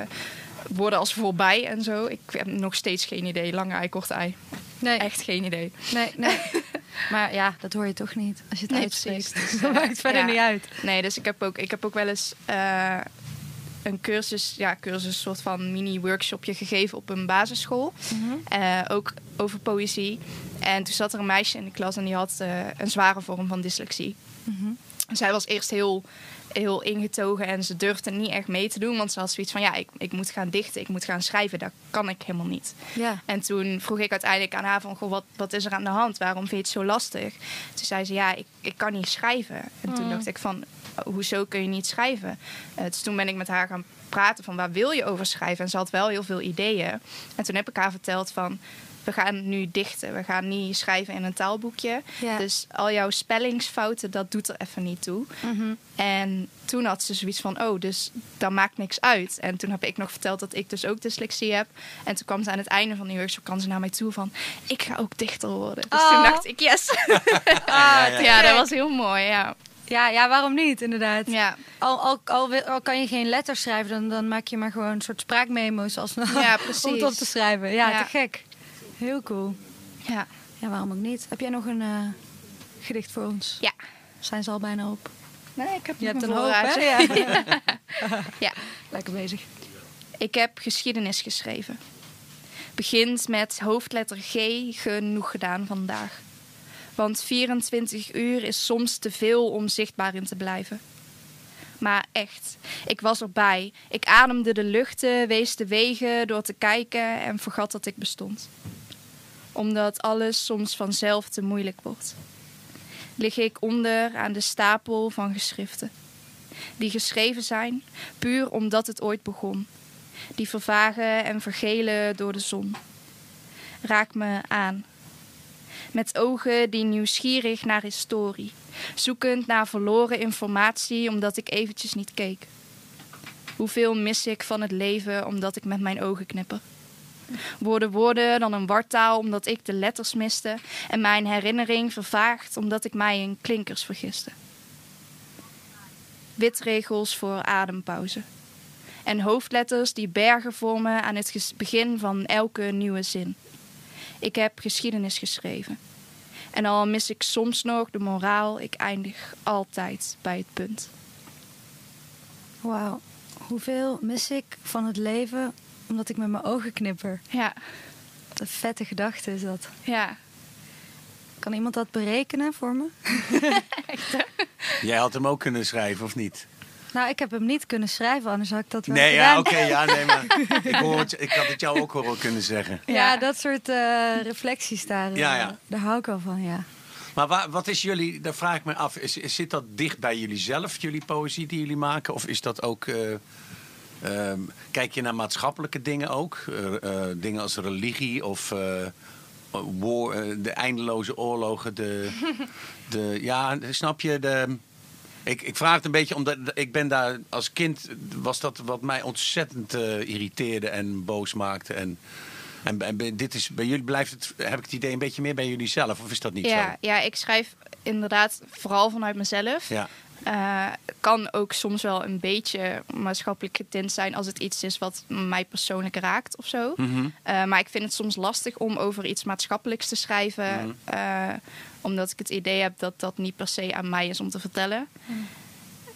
woorden als voorbij en zo. Ik heb nog steeds geen idee. Lange ei, korte ei. Nee, Echt geen idee. nee, nee. Maar ja, dat hoor je toch niet als je het Nee, uitspreekt. precies. Dus dat maakt verder Ja. niet uit. Nee, dus ik heb ook, ik heb ook wel eens eh, een cursus, ja, cursus, een soort van mini-workshopje gegeven op een basisschool. Eh, ook over poëzie. En toen zat er een meisje in de klas en die had eh, een zware vorm van dyslexie. Zij was eerst heel, heel ingetogen en ze durfde niet echt mee te doen. Want ze had zoiets van, ja, ik, ik moet gaan dichten, ik moet gaan schrijven. Dat kan ik helemaal niet. Ja. En toen vroeg ik uiteindelijk aan haar van, goh, wat, wat is er aan de hand? Waarom vind je het zo lastig? Toen zei ze, ja, ik, ik kan niet schrijven. En toen dacht ik van, hoezo kun je niet schrijven? Eh, dus toen ben ik met haar gaan praten van, waar wil je over schrijven? En ze had wel heel veel ideeën. En toen heb ik haar verteld van, we gaan nu dichten. We gaan niet schrijven in een taalboekje. Ja. Dus al jouw spellingsfouten, dat doet er even niet toe. En toen had ze zoiets van, oh, dus dat maakt niks uit. En toen heb ik nog verteld dat ik dus ook dyslexie heb. En toen kwam ze aan het einde van die workshop, kwam ze naar mij toe van, ik ga ook dichter worden. Dus toen Oh. dacht ik, yes. ja, ja, ja. dat was heel mooi, ja. Ja, ja, waarom niet, inderdaad. Ja, Al, al, al, kan je geen letters schrijven, dan, dan maak je maar gewoon een soort spraakmemo's als Ja, om het op te schrijven. Ja, Ja. te gek. Heel cool. ja. Ja, waarom ook niet? Heb jij nog een eh, gedicht voor ons? Ja. Zijn ze al bijna op? Nee, ik heb Je nog hebt een een hoop, hè? voorraadje. Ja. Ja. Lekker bezig. Ik heb geschiedenis geschreven. Begint met hoofdletter G, genoeg gedaan vandaag. Want 24 uur is soms te veel om zichtbaar in te blijven. Maar echt, ik was erbij. Ik ademde de luchten, wees de wegen door te kijken en vergat dat ik bestond. Omdat alles soms vanzelf te moeilijk wordt. Lig ik onder aan de stapel van geschriften. Die geschreven zijn, puur omdat het ooit begon die vervagen en vergelen door de zon. Raak me aan. Met ogen die nieuwsgierig naar historie, zoekend naar verloren informatie omdat ik eventjes niet keek. Hoeveel mis ik van het leven omdat ik met mijn ogen knipper? Worden woorden dan een wartaal omdat ik de letters miste en mijn herinnering vervaagt omdat ik mij in klinkers vergiste? Witregels voor adempauze en hoofdletters die bergen vormen aan het begin van elke nieuwe zin. Ik heb geschiedenis geschreven. En al mis ik soms nog de moraal, ik eindig altijd bij het punt. Wauw. Hoeveel mis ik van het leven omdat ik met mijn ogen knipper? Ja, Wat een vette gedachte is dat. ja. Kan iemand dat berekenen voor me? Jij had hem ook kunnen schrijven, of niet? Nou, ik heb hem niet kunnen schrijven, anders had ik dat wel Nee, ja, oké, ja, nee, maar ik, hoor het, ik had het jou ook horen kunnen zeggen. Ja, Ja. dat soort eh, reflecties daar, eh, Ja, ja. daar hou ik wel van, ja. Maar waar, wat is jullie, daar vraag ik me af, is, is- zit dat dicht bij jullie zelf, jullie poëzie die jullie maken? Of is dat ook, eh, ehm, kijk je naar maatschappelijke dingen ook? Eh, eh, dingen als religie of eh, war- de eindeloze oorlogen, de, de, ja, snap je, de... Ik, ik vraag het een beetje omdat ik ben daar als kind was dat wat mij ontzettend irriteerde en boos maakte. En, en, dit is bij jullie blijft het, heb ik het idee een beetje meer bij jullie zelf, of is dat niet Ja, zo? ja, ik schrijf inderdaad vooral vanuit mezelf. Ja. Eh, kan ook soms wel een beetje maatschappelijk getint zijn als het iets is wat mij persoonlijk raakt of zo. Mhm. Eh, maar ik vind het soms lastig om over iets maatschappelijks te schrijven. Mhm. eh, omdat ik het idee heb dat dat niet per se aan mij is om te vertellen.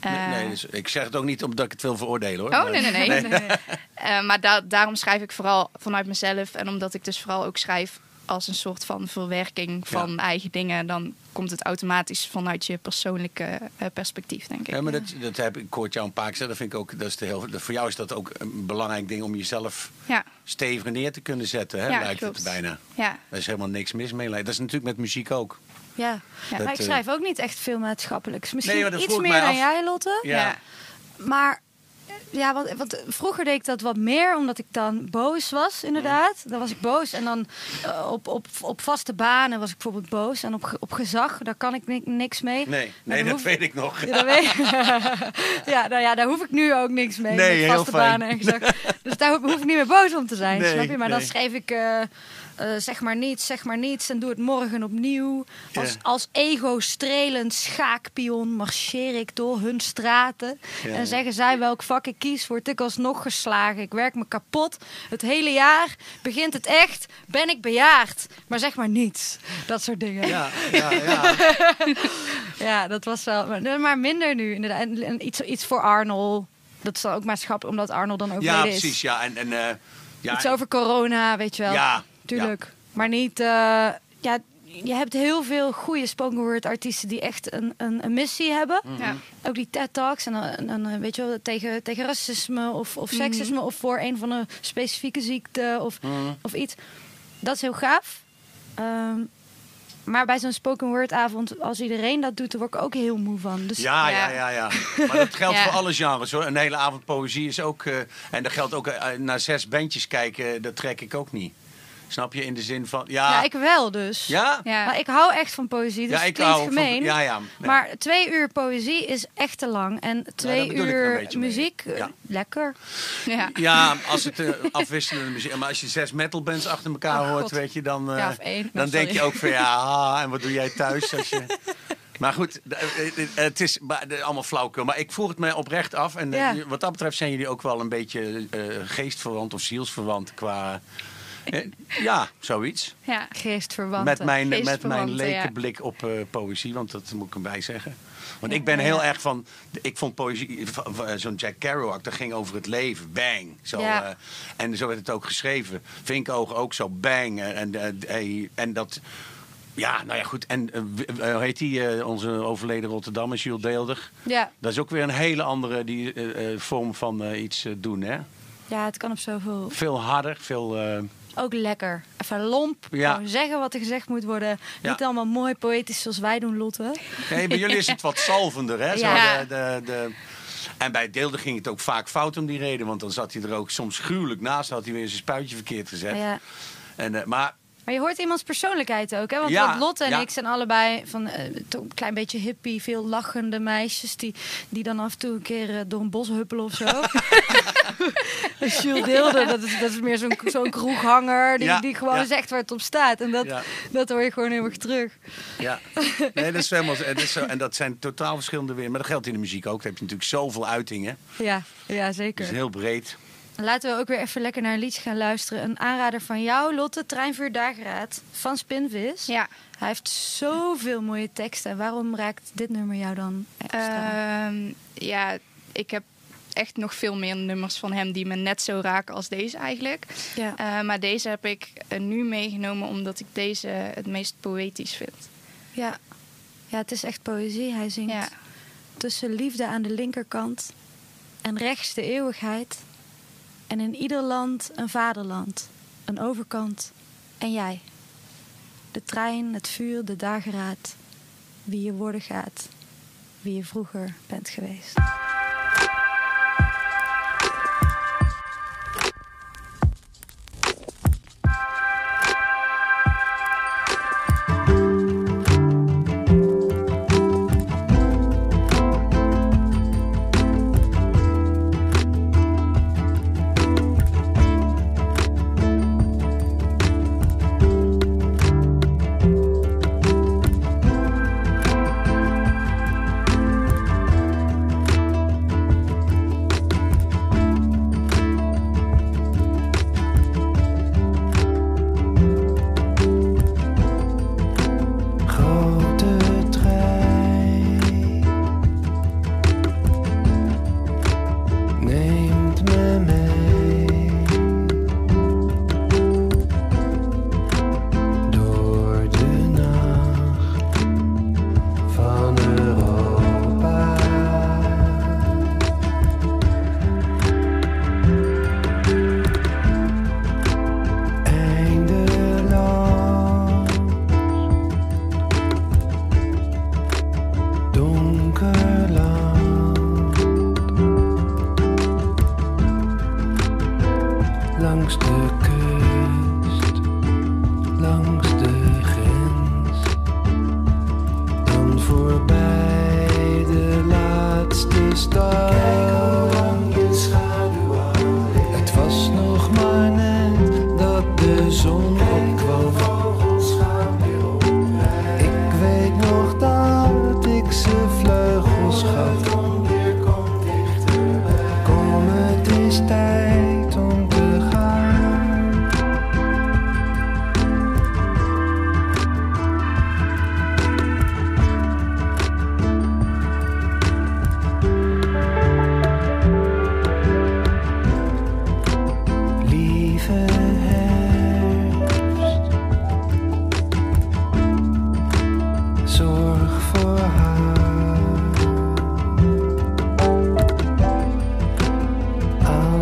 Nee, nee, dus ik zeg het ook niet omdat ik het wil veroordelen hoor. Oh, Maar- nee, nee, nee. Maar da- daarom schrijf ik vooral vanuit mezelf. En omdat ik dus vooral ook schrijf als een soort van verwerking van eigen dingen... dan komt het automatisch vanuit je persoonlijke eh, perspectief, denk ik. Ja, maar dat, dat heb ik, hoort jou een paar keer zeggen. Dat vind ik ook, dat is de heel, dat, voor jou is dat ook een belangrijk ding om jezelf Ja, steviger neer te kunnen zetten, hè? Ja, lijkt klopt. het bijna. ja. Daar is helemaal niks mis mee. Dat is natuurlijk met muziek ook. Ja, Ja. maar ik eh, schrijf ook niet echt veel maatschappelijks. Misschien Nee, iets meer dan af. jij, Lotte. Ja. Ja. Maar ja, want, want vroeger deed ik dat wat meer, omdat ik dan boos was, inderdaad. Dan was ik boos. En dan eh, op, op, op vaste banen was ik bijvoorbeeld boos. En op, op gezag, daar kan ik ni- niks mee. Nee, nee dat hoef- weet ik nog. Ja, dat weet ja, nou ja, daar hoef ik nu ook niks mee. Nee, met vaste banen en gezag. Dus daar hoef, hoef ik niet meer boos om te zijn, Nee, snap je? Maar dan schreef ik... eh, eh, zeg maar niets, zeg maar niets en doe het morgen opnieuw. Als, Ja. als ego-strelend schaakpion marcheer ik door hun straten. Ja, en ja. zeggen zij welk vak ik kies, word ik alsnog geslagen. Ik werk me kapot. Het hele jaar begint het echt, ben ik bejaard. Maar zeg maar niets. Dat soort dingen. Ja, ja, ja. Ja, dat was wel. Maar, maar minder nu, inderdaad. En, en iets, iets voor Arnold. Dat is dan ook maatschappelijk, omdat Arnold dan ook ja is. precies. Ja, en, en, eh, ja, Iets over corona, weet je wel. Ja, Tuurlijk. Maar niet... eh, ja, je hebt heel veel goede spoken word artiesten die echt een, een, een missie hebben. Mhm. Ja. Ook die TED Talks. En dan, dan, eh, weet je wel, tegen, tegen racisme of, of seksisme. Of voor een van een specifieke ziekte of, Mhm. of iets. Dat is heel gaaf. Ehm, maar bij zo'n spoken word avond, als iedereen dat doet, dan word ik ook heel moe van. Dus Ja, ja, ja, ja. Maar dat geldt Ja. voor alle genres hoor. Een hele avond poëzie is ook. eh, en dat geldt ook eh, naar zes bandjes kijken, dat trek ik ook niet. Snap je? In de zin van. Ja, ja, ik wel dus. ja? Ja. Maar ik hou echt van poëzie, dus Ja, het ik klinkt hou van- gemeen. ja, ja, ja. Maar twee uur poëzie is echt te lang. En twee uur muziek, eh, Ja. lekker. Ja. Ja, als het eh, afwisselende muziek. Maar als je zes metalbands achter elkaar Oh, hoort, God. weet je, dan, eh, Ja, of één. dan denk je ook van ja, ah, en wat doe jij thuis als je. Maar goed, het is maar, allemaal flauwkul. Maar ik vroeg het mij oprecht af. En Ja. wat dat betreft zijn jullie ook wel een beetje geestverwant of zielsverwant qua. Eh, ja, zoiets. Ja. Geestverwanten. Met mijn, met mijn leke blik op eh, poëzie, want dat moet ik erbij zeggen. Want ik ben heel erg van. Ik vond poëzie. van Zo'n Jack Kerouac, dat ging over het leven. Bang. Zo, Ja. eh, en zo werd het ook geschreven. Vinkoog ook zo. Bang. En, en, eh, en dat. Ja, nou ja, goed. En eh, eh, hoe heet die, eh, onze overleden Rotterdammer, Jules Deelder? Ja. Dat is ook weer een hele andere die, eh, eh, vorm van eh, iets eh, doen, hè? ja, het kan op zoveel. Veel harder, veel... Ook lekker. Even lomp. Ja. Gewoon zeggen wat er gezegd moet worden. Ja. Niet allemaal mooi poëtisch zoals wij doen, Lotte. Nee, bij jullie is het wat salvender, hè? Zo de, de, de... En bij Deelde ging het ook vaak fout om die reden. Want dan zat hij er ook soms gruwelijk naast. had hij weer zijn spuitje verkeerd gezet. Ja. En, eh, maar Maar je hoort iemands persoonlijkheid ook. Hè? Want Ja, Lotte en ja. ik zijn allebei van eh, een klein beetje hippie, veel lachende meisjes die, die dan af en toe een keer eh, door een bos huppelen of zo. Jules Deelde, dat is, dat is meer zo'n zo'n kroeghanger die, Ja, die gewoon ja. zegt waar het op staat. En dat, Ja. dat hoor je gewoon heel erg terug. ja, nee, dat is helemaal, het is zo, en dat zijn totaal verschillende weer. Maar dat geldt in de muziek ook. Dan heb je natuurlijk zoveel uitingen. Ja, ja Het zeker. is heel breed. Laten we ook weer even lekker naar een liedje gaan luisteren. Een aanrader van jou, Lotte, Treinvuur Dageraad van Spinvis. Ja. Hij heeft zoveel mooie teksten. En waarom raakt dit nummer jou dan extra? Ehm, ja, ik heb echt nog veel meer nummers van hem die me net zo raken als deze eigenlijk. ja. Eh, maar deze heb ik eh, nu meegenomen omdat ik deze het meest poëtisch vind. Ja. ja, het is echt poëzie. Hij zingt Ja. tussen liefde aan de linkerkant en rechts de eeuwigheid. En in ieder land een vaderland, een overkant en jij. De trein, het vuur, de dageraad, wie je worden gaat, wie je vroeger bent geweest.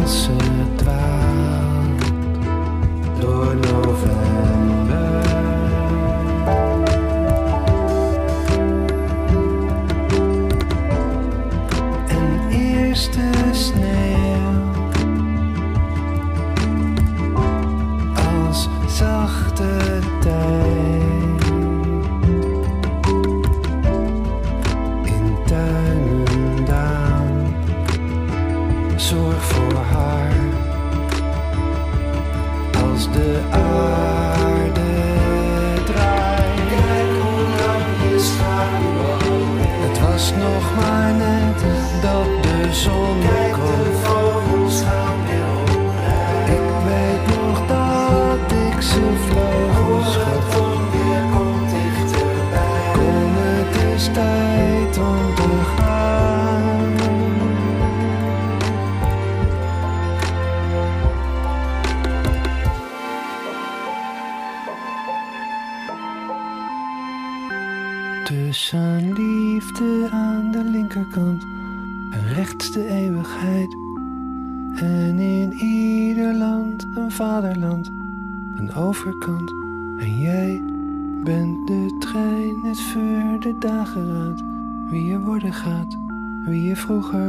Als vroeger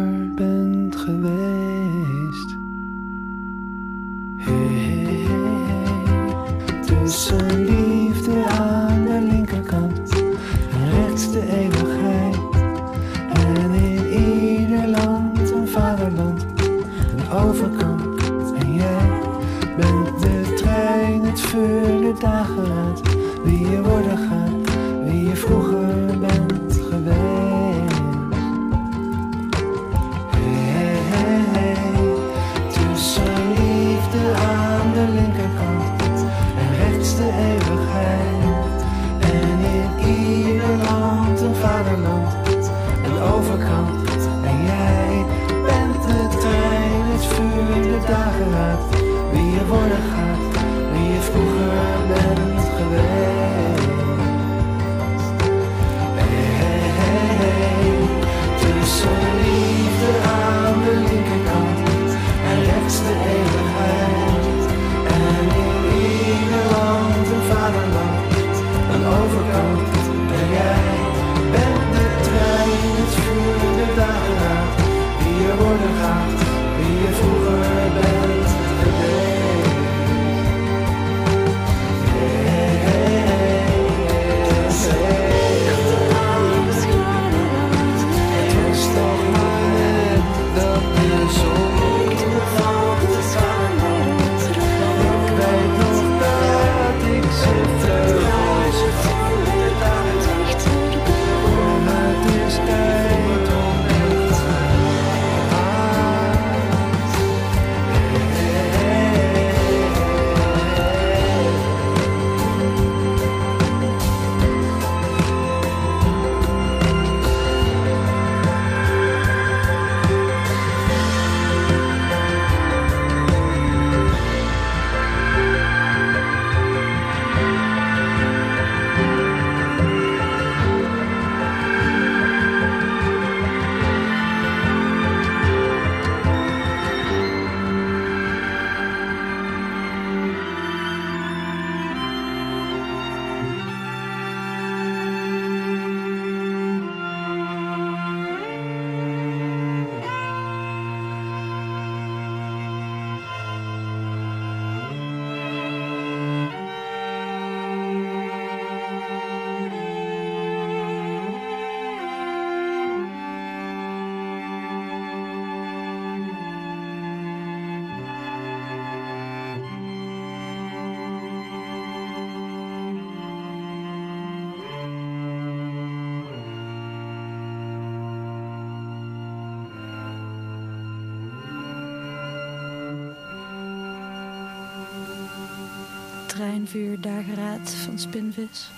Vuur, Dageraad van Spinvis.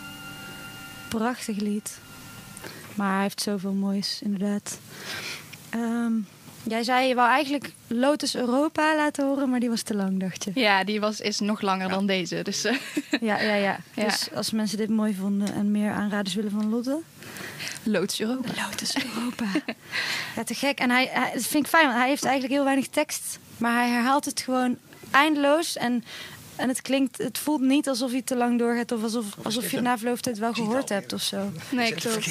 Prachtig lied. Maar hij heeft zoveel moois, inderdaad. Ehm, jij zei, je wou eigenlijk Lotus Europa laten horen, maar die was te lang, dacht je. Ja, die was, is nog langer dan deze. Dus eh, Ja, ja, ja. Ja. Dus als mensen dit mooi vonden en meer aanraders willen van Lotte. Loods Europa. Lotus Europa. ja, te gek. En hij, hij, dat vind ik fijn, want hij heeft eigenlijk heel weinig tekst. Maar hij herhaalt het gewoon eindeloos. En, en het klinkt, het voelt niet alsof hij te lang doorgaat. Of alsof, alsof je het na verloop van tijd wel gehoord hebt of zo. Nee, klopt.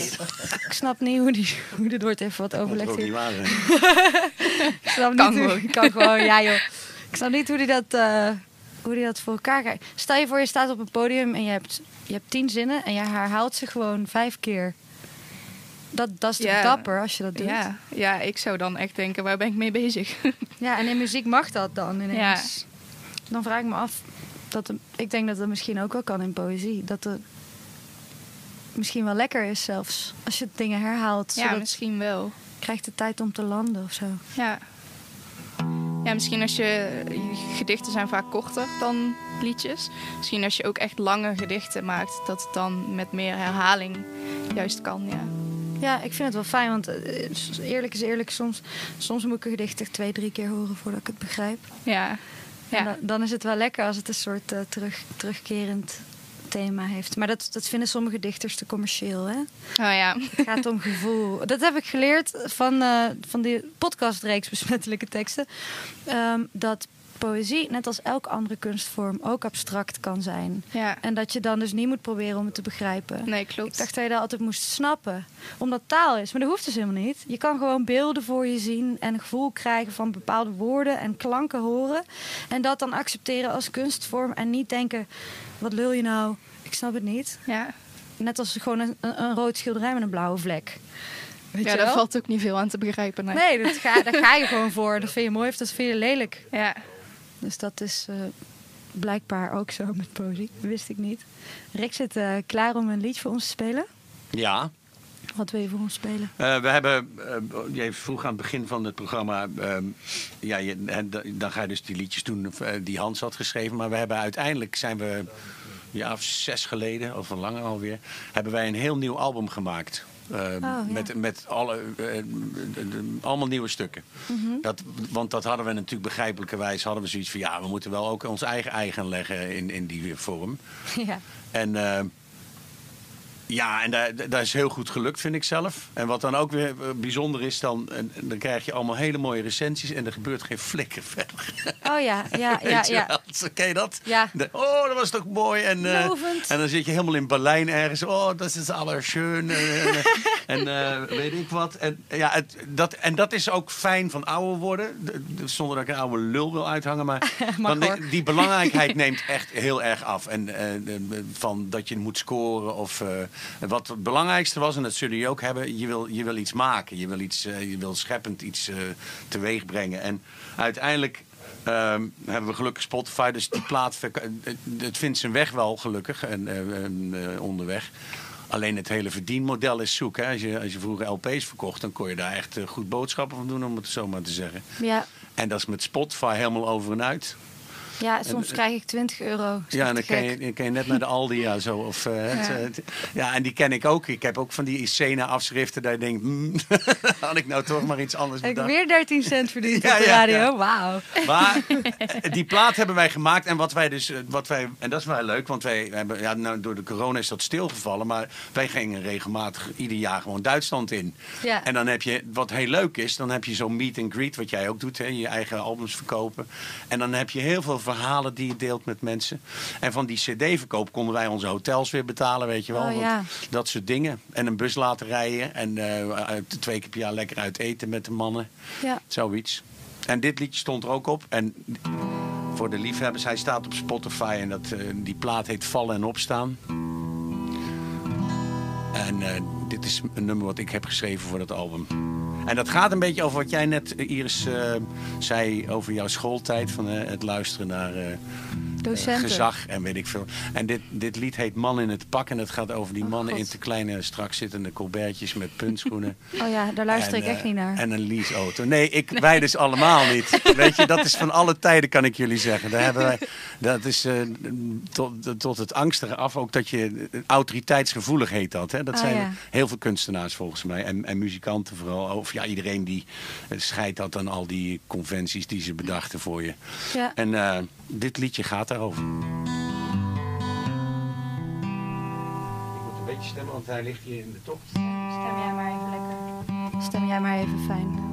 Ik snap niet hoe, die, hoe dit wordt even wat overlegd niet waar zijn. Ik snap Kan niet hoe- gewoon. Kan gewoon, ja joh. Ik snap niet hoe hij dat, eh, hoe die dat voor elkaar krijgt. Stel je voor, je staat op een podium en je hebt, je hebt tien zinnen en je herhaalt ze gewoon vijf keer. Dat, dat is toch Ja. dapper als je dat doet. Ja, ja, ik zou dan echt denken, waar ben ik mee bezig? Ja, en in muziek mag dat dan ineens. Dan vraag ik me af. Dat ik denk dat dat misschien ook wel kan in poëzie. Dat het misschien wel lekker is zelfs. Als je dingen herhaalt. ja, misschien wel. krijgt de tijd om te landen of zo. Ja. Ja, misschien als je... je Gedichten zijn vaak korter dan liedjes. Misschien als je ook echt lange gedichten maakt... dat het dan met meer herhaling juist kan, ja. Ja, ik vind het wel fijn. Want eh, eerlijk is eerlijk. Soms, soms moet ik een gedicht echt twee, drie keer horen voordat ik het begrijp. Ja, ja. dan, dan is het wel lekker als het een soort eh, terug, terugkerend thema heeft. Maar dat, dat vinden sommige dichters te commercieel, hè? Oh ja. Het gaat om gevoel. Dat heb ik geleerd van, eh, van die podcastreeks Besmettelijke Teksten. Ehm, dat poëzie, net als elke andere kunstvorm, ook abstract kan zijn. Ja. En dat je dan dus niet moet proberen om het te begrijpen. Nee, klopt. Ik dacht dat je dat altijd moest snappen. Omdat taal is. Maar dat hoeft dus helemaal niet. Je kan gewoon beelden voor je zien. En een gevoel krijgen van bepaalde woorden en klanken horen. En dat dan accepteren als kunstvorm. En niet denken, wat lul je nou? Ik snap het niet. Ja, Net als gewoon een, rood schilderij met een blauwe vlek. Weet ja daar valt ook niet veel aan te begrijpen. Nee. Nee, dat ga, daar ga je gewoon voor. Dat vind je mooi of dat vind je lelijk. Ja. Dus dat is eh, blijkbaar ook zo met poëzie. Wist ik niet. Rick zit eh, klaar om een liedje voor ons te spelen. Ja, Wat wil je voor ons spelen? Eh, we hebben, uh, je vroeg aan het begin van het programma, ehm, ja, je, en dan ga je dus die liedjes doen die Hans had geschreven. Maar we hebben uiteindelijk, zijn we een jaar of zes geleden, of al langer alweer, hebben wij een heel nieuw album gemaakt. Eh, ja. Met, met alle, eh, allemaal nieuwe stukken. dat, want dat hadden we natuurlijk begrijpelijkerwijs, hadden we zoiets van, ja, we moeten wel ook ons eigen eigen leggen in, in die vorm. ja. En eh, ja, en dat, dat is heel goed gelukt, vind ik zelf. En wat dan ook weer eh, bijzonder is, dan, dan krijg je allemaal hele mooie recensies en er gebeurt geen flikker verder. Oh ja, ja, ja, ja. Ken je dat? Ja. De- oh, dat was toch mooi. En, eh, en dan zit je helemaal in Berlijn ergens. Oh, dat is allerschön. en eh, weet ik wat. En, ja, het, dat, en dat is ook fijn van ouder worden. Zonder dat ik een oude lul wil uithangen. Maar dan, die belangrijkheid neemt echt heel erg af. En van dat je moet scoren. Of, wat het belangrijkste was, en dat zullen jullie ook hebben. Je wil, je wil iets maken. Je wil, iets, eh, je wil scheppend iets eh, teweeg brengen. En uiteindelijk Ehm, hebben we gelukkig Spotify, dus die plaat eh, het vindt zijn weg wel gelukkig en, onderweg. Alleen het hele verdienmodel is zoek. Hè? Als, je, als je vroeger LP's verkocht, dan kon je daar echt goed boodschappen van doen, om het zo maar te zeggen. Ja, En dat is met Spotify helemaal over en uit. Ja soms krijg ik 20 euro. Ja, en dan kan je, kan je net naar de Aldi ja, zo. Of, eh, Ja. eh, het- ja, en die ken ik ook. Ik heb ook van die scène-afschriften dat je denkt... hmm, had ik nou toch maar iets anders Heb ik bedacht. weer 13 cent verdiend Ja, op de radio. Wauw. Maar eh, die plaat hebben wij gemaakt. En wat wij dus, eh, wat wij, en dat is wel leuk, want wij hebben, ja, nou, door de corona is dat stilgevallen. Maar wij gingen regelmatig ieder jaar gewoon Duitsland in. Ja. En dan heb je, wat heel leuk is, dan heb je zo'n meet and greet, wat jij ook doet, hè, je eigen albums verkopen. En dan heb je heel veel verhalen die je deelt met mensen. En van die CD-verkoop konden wij onze hotels weer betalen, weet je wel. Oh, ja. Dat soort dingen. En een bus laten rijden. En eh, twee keer per jaar lekker uit eten met de mannen. Ja. Zoiets. En dit liedje stond er ook op. En voor de liefhebbers, hij staat op Spotify. En dat, eh, die plaat heet Vallen en Opstaan. En eh, dit is een nummer wat ik heb geschreven voor dat album. En dat gaat een beetje over wat jij net, eh, Iris, eh, zei over jouw schooltijd. Van eh, het luisteren naar Docenten. gezag en weet ik veel. En dit, dit lied heet Man in het Pak. En het gaat over die Oh, mannen God. in te kleine, strak zittende colbertjes met puntschoenen. Oh ja, daar luister En, ik echt eh, niet naar. En een leaseauto. Nee, ik, wij dus allemaal niet. Weet je, dat is van alle tijden, kan ik jullie zeggen. Daar hebben wij, dat is eh, tot, tot het angstige af ook dat je... Autoriteitsgevoelig heet dat. Hè? Dat Ah, zijn ja. heel veel kunstenaars volgens mij. En, en muzikanten vooral. Of ja, iedereen die eh, scheidt dat aan al die conventies die ze bedachten voor je. Ja. En eh, dit liedje gaat daarover. Ik moet een beetje stemmen, want hij ligt hier in de tocht. Stem jij maar even lekker. Stem jij maar even fijn.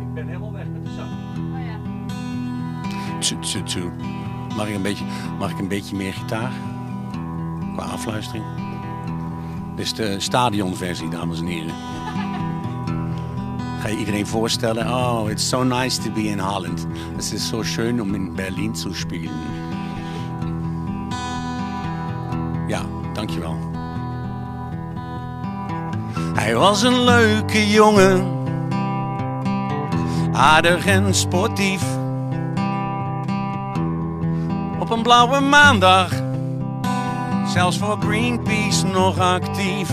Ik ben helemaal weg met de zak. Tsu, tsu, tsu. Mag ik een beetje, mag ik een beetje meer gitaar? Qua afluistering. Dit is de stadionversie, dames en heren. Ga je iedereen voorstellen? Oh, it's so nice to be in Holland. Het is zo schön om in Berlin te spelen. Ja, dankjewel. Hij was een leuke jongen aardig en sportief. Op een blauwe maandag, zelfs voor Greenpeace nog actief.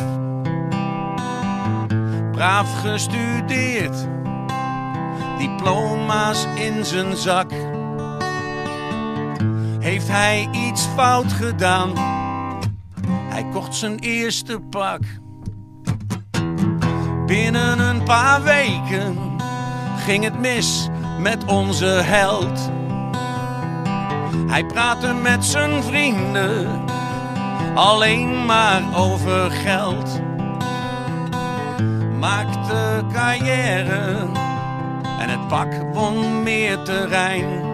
Braaf gestudeerd, diploma's in zijn zak. Heeft hij iets fout gedaan? Hij kocht zijn eerste pak. Binnen een paar weken ging het mis met onze held. Hij praatte met zijn vrienden alleen maar over geld. Maakte carrière en het pak won meer terrein.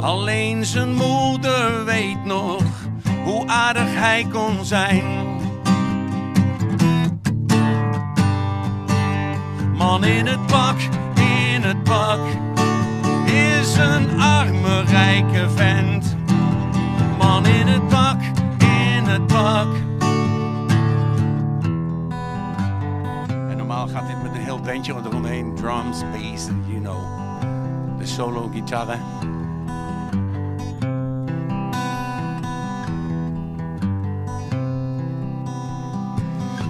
Alleen zijn moeder weet nog hoe aardig hij kon zijn. Man in het pak, in het pak, is een arme rijke vent. In het pak, in het pak. En normaal gaat dit met een heel bandje eromheen, drums, bass, you know, de solo gitarren.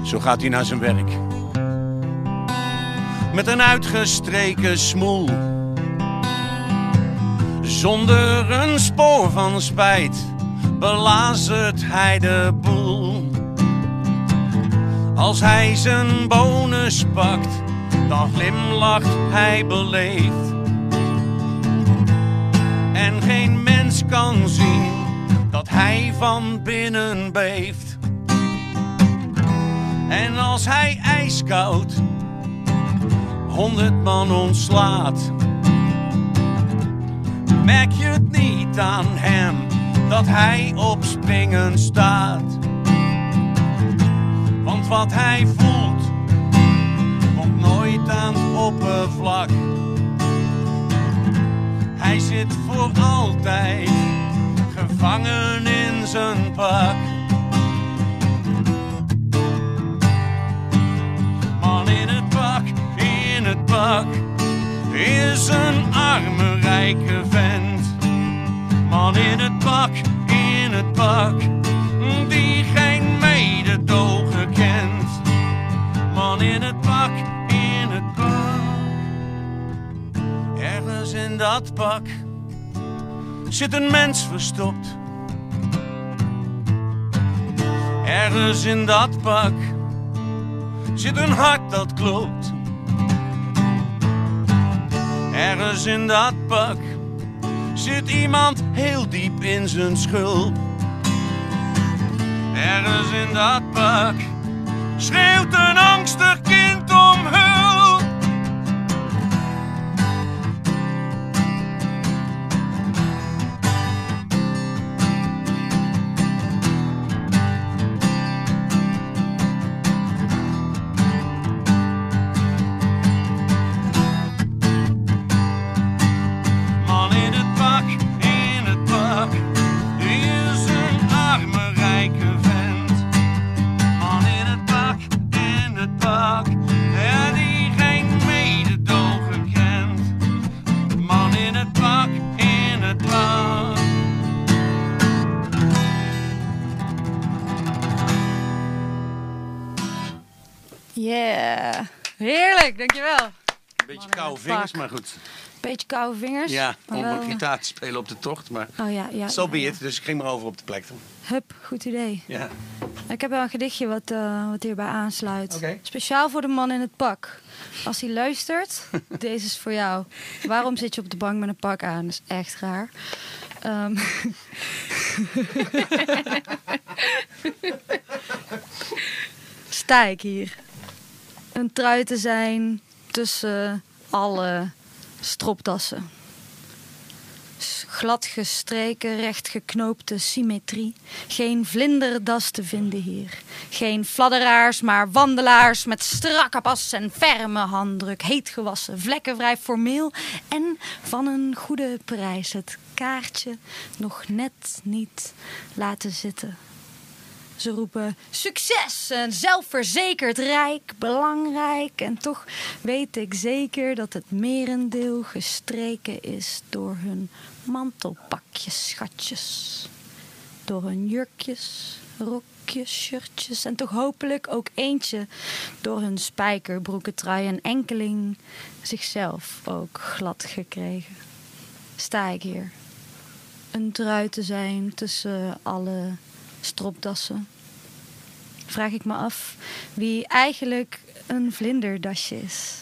Zo gaat hij naar zijn werk met een uitgestreken smoel. Zonder een spoor van spijt belazert hij de boel. Als hij zijn bonus pakt, dan glimlacht hij beleefd. En geen mens kan zien dat hij van binnen beeft. En als hij ijskoud honderd man ontslaat. Merk je het niet aan hem dat hij op springen staat? Want wat hij voelt, komt nooit aan het oppervlak. Hij zit voor altijd gevangen in zijn pak. Man in het pak, in het pak, is een arme rijke vent. Man in het pak, in het pak, die geen mededogen kent. Man in het pak, in het pak, ergens in dat pak zit een mens verstopt. Ergens in dat pak zit een hart dat klopt. Ergens in dat pak zit iemand heel diep in zijn schulp. Ergens in dat pak schreeuwt een angstig kind Yeah. Heerlijk, dankjewel. Een beetje koude vingers, maar goed. Beetje koude vingers. Ja, om wel- een gitaar te spelen op de tocht. Maar Oh ja, ja. zo ja, be ja. it. Dus ik ging maar over op de plek. Hup, goed idee. Ja. Ik heb wel een gedichtje wat, eh, wat hierbij aansluit. Speciaal voor de man in het pak. Als hij luistert, deze is voor jou. Waarom zit je op de bank met een pak aan? Dat is echt raar. Ehm. Sta ik hier. Een trui te zijn tussen alle stropdassen. Glad gestreken, recht geknoopte symmetrie. Geen vlinderdas te vinden hier. Geen fladderaars, maar wandelaars met strakke pas en ferme handdruk. Heet gewassen, vlekkenvrij formeel en van een goede prijs. Het kaartje nog net niet laten zitten. Ze roepen succes en zelfverzekerd rijk, belangrijk. En toch weet ik zeker dat het merendeel gestreken is door hun mantelpakjes, schatjes. Door hun jurkjes, rokjes, shirtjes. En toch hopelijk ook eentje door hun spijkerbroeken, trui en enkeling zichzelf ook glad gekregen. Sta ik hier een trui te zijn tussen alle stropdassen. Vraag ik me af wie eigenlijk een vlinderdasje is.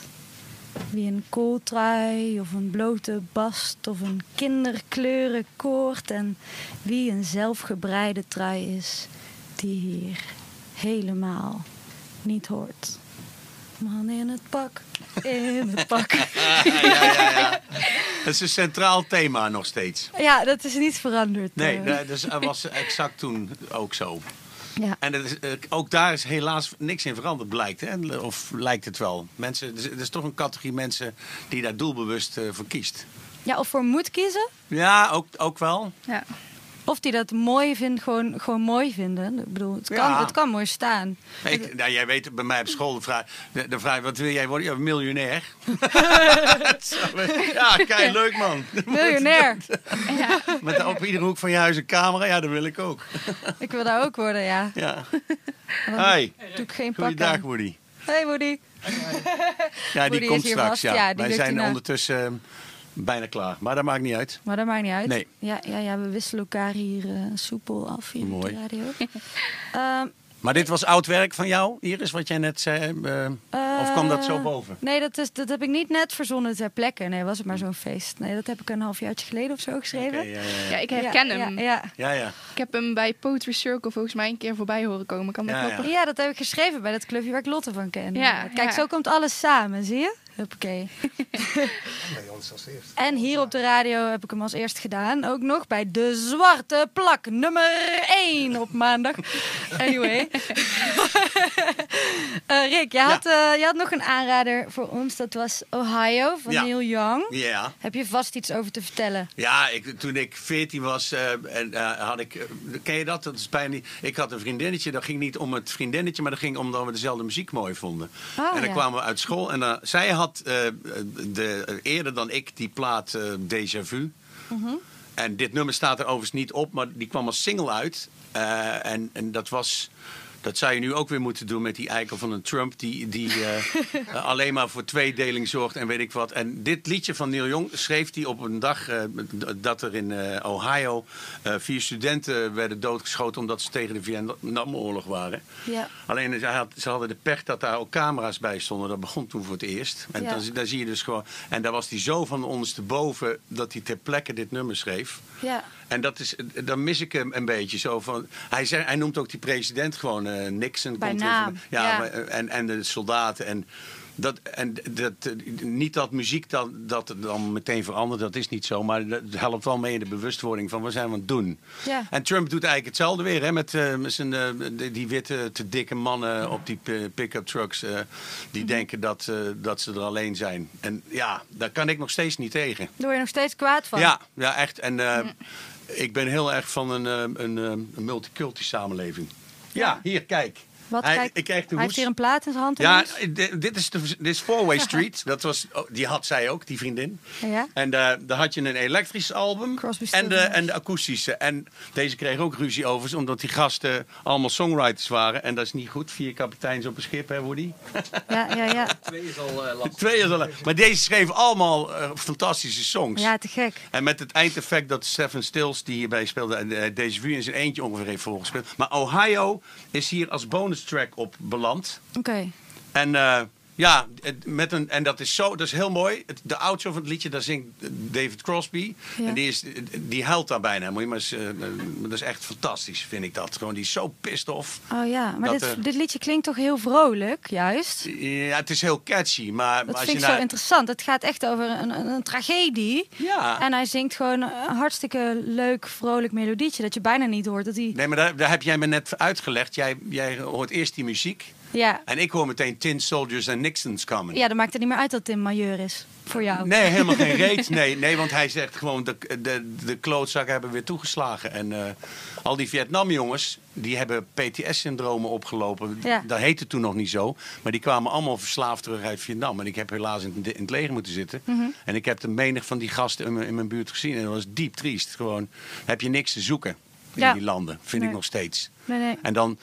Wie een kooltrui of een blote bast of een kinderkleuren koord en wie een zelfgebreide trui is die hier helemaal niet hoort. Man in het pak, in het pak. ja, ja, ja. Dat is een centraal thema nog steeds. Ja, dat is niet veranderd. Nee, eh. dat dat was exact toen ook zo. ja. En is, eh, ook daar is helaas niks in veranderd, blijkt. Hè? Of lijkt het wel. Mensen, er is- er is toch een categorie mensen die daar doelbewust eh, voor kiest. ja, of voor moet kiezen. Ja, ook, ook wel. Ja. Of die dat mooi vindt, gewoon, gewoon mooi vinden. Ik bedoel, het kan, Ja. het kan mooi staan. Ik, nou, jij weet bij mij op school de vraag, de, de vraag wat wil jij worden? Ja, miljonair. Ja, kijk, leuk man. Miljonair. Met op iedere hoek van je huis een camera, ja, dat wil ik ook. Ik wil daar ook worden, ja. Ja. Hi, doe ik geen goeiedag. Woody. Hey Woody. Ja, die Woody komt straks. Ja. Ja, die Wij zijn ondertussen eh, bijna klaar. Maar dat maakt niet uit. Maar dat maakt niet uit. Nee. Ja, ja, ja we wisselen elkaar hier eh, soepel af hier op Mooi. de radio. Ehm, Maar dit was oud werk van jou, Iris, wat jij net zei? eh, of kwam dat zo eh, boven? Nee, dat, is, dat heb ik niet net verzonnen ter plekke. Nee, was het maar zo'n feest. Nee, dat heb ik een halfjaartje geleden of zo geschreven. Ja, ja, ja, ja. ik herken ja, hem. Ja, ja. ja, ja. Ik heb hem bij Poetry Circle volgens mij een keer voorbij horen komen. Kan dat Ja, kloppen? Ja, dat heb ik geschreven bij dat clubje waar ik Lotte van ken. Ja, Kijk, ja. zo komt alles samen, zie je? Huppakee. Bij ons als eerst. En hier op de radio heb ik hem als eerst gedaan. Ook nog bij de Zwarte Plak, nummer 1 op maandag. Anyway. Eh, Rick, je had, eh, je had nog een aanrader voor ons. Dat was Ohio van Ja. Neil Young. Ja. Heb je vast iets over te vertellen? Ja, ik, toen ik 14 was, eh, en, eh, had ik. ken je dat? Dat is bijna niet. Ik had een vriendinnetje. Dat ging niet om het vriendinnetje, maar dat ging omdat we dezelfde muziek mooi vonden. Oh, en dan ja. kwamen we uit school. En dan, zij had eh, de, eerder dan ik die plaat eh Déjà Vu. Mhm. En dit nummer staat er overigens niet op, maar die kwam als single uit. Eh, en, en dat was. Dat zou je nu ook weer moeten doen met die eikel van een Trump... die, die eh, eh, alleen maar voor tweedeling zorgt en weet ik wat. En dit liedje van Neil Young schreef hij op een dag... eh, dat er in eh, Ohio eh, vier studenten werden doodgeschoten... omdat ze tegen de Vietnamoorlog waren. Ja. Alleen ze, had, ze hadden de pech dat daar ook camera's bij stonden. Dat begon toen voor het eerst. En Ja. dan, dan zie je dus gewoon... En daar was hij zo van ondersteboven dat hij ter plekke dit nummer schreef. Ja. En dat is, dan mis ik hem een beetje zo van. Hij, zei, hij noemt ook die president gewoon eh, Nixon. Bij naam, Ja, ja. maar, eh, En, en de soldaten. En, dat, en dat, eh, niet dat muziek dan, dat dan meteen verandert, dat is niet zo. Maar dat helpt wel mee in de bewustwording van wat zijn we aan het doen. Ja. En Trump doet eigenlijk hetzelfde weer. Hè, met met zijn, die, witte, te dikke mannen op die pi- pick-up trucks. die Mhm. denken dat, dat ze er alleen zijn. En ja, daar kan ik nog steeds niet tegen. Daar word je nog steeds kwaad van. Ja, ja echt. En eh, ik ben heel erg van een, eh, een, eh, een multiculti samenleving. Ja, hier, kijk. Wat Hij- kijk, ik krijg de hij heeft hier een plaat in zijn hand. Ja, d- dit is, de, dit is Four-Way Street. Dat was, oh, die had zij ook, die vriendin. ja. En eh, daar had je een elektrisch album en de, en de akoestische. En deze kreeg ook ruzie over, omdat die gasten allemaal songwriters waren. En dat is niet goed. Vier kapiteins op een schip, hè Woody? Ja, ja, ja. Twee is al eh, lastig. Twee is al. Maar deze schreef allemaal eh, fantastische songs. ja, te gek. En met het eindeffect dat Stephen Stills, die hierbij speelde, en eh, deze vuur in zijn eentje ongeveer heeft voorgespeeld. Maar Ohio is hier als bonus track op beland. Oké. En eh, ja, met een, en dat is zo, dat is heel mooi. Het, de outro van het liedje, daar zingt David Crosby. Ja. En die, is, die huilt daar bijna. Moet je maar eens, eh, dat is echt fantastisch, vind ik dat. Gewoon, die is zo pissed off. Oh ja, maar dit, eh, dit liedje klinkt toch heel vrolijk, juist? Ja, het is heel catchy, maar, Dat maar als vind je ik zo interessant. Het gaat echt over een, een, een tragedie. Ja. En hij zingt gewoon een hartstikke leuk, vrolijk melodietje. Dat je bijna niet hoort dat hij... Nee, maar daar, daar heb jij me net uitgelegd. Jij, jij hoort eerst die muziek. Ja, En ik hoor meteen Tin Soldiers en Nixon's Coming. ja, dan maakt het niet meer uit dat Tim majeur is. Voor jou. Nee, helemaal geen reet. Nee, nee, want hij zegt gewoon, de, de, de klootzakken hebben weer toegeslagen. En eh, al die Vietnamjongens, die hebben PTS-syndromen opgelopen. Ja. Dat heette toen nog niet zo. Maar die kwamen allemaal verslaafd terug uit Vietnam. En ik heb helaas in, het- in het leger moeten zitten. Mhm. En ik heb de menig van die gasten in mijn, in mijn buurt gezien. En dat was diep triest. Gewoon, heb je niks te zoeken in Ja. die landen. Vind Nee. ik nog steeds. Nee, nee. En dan,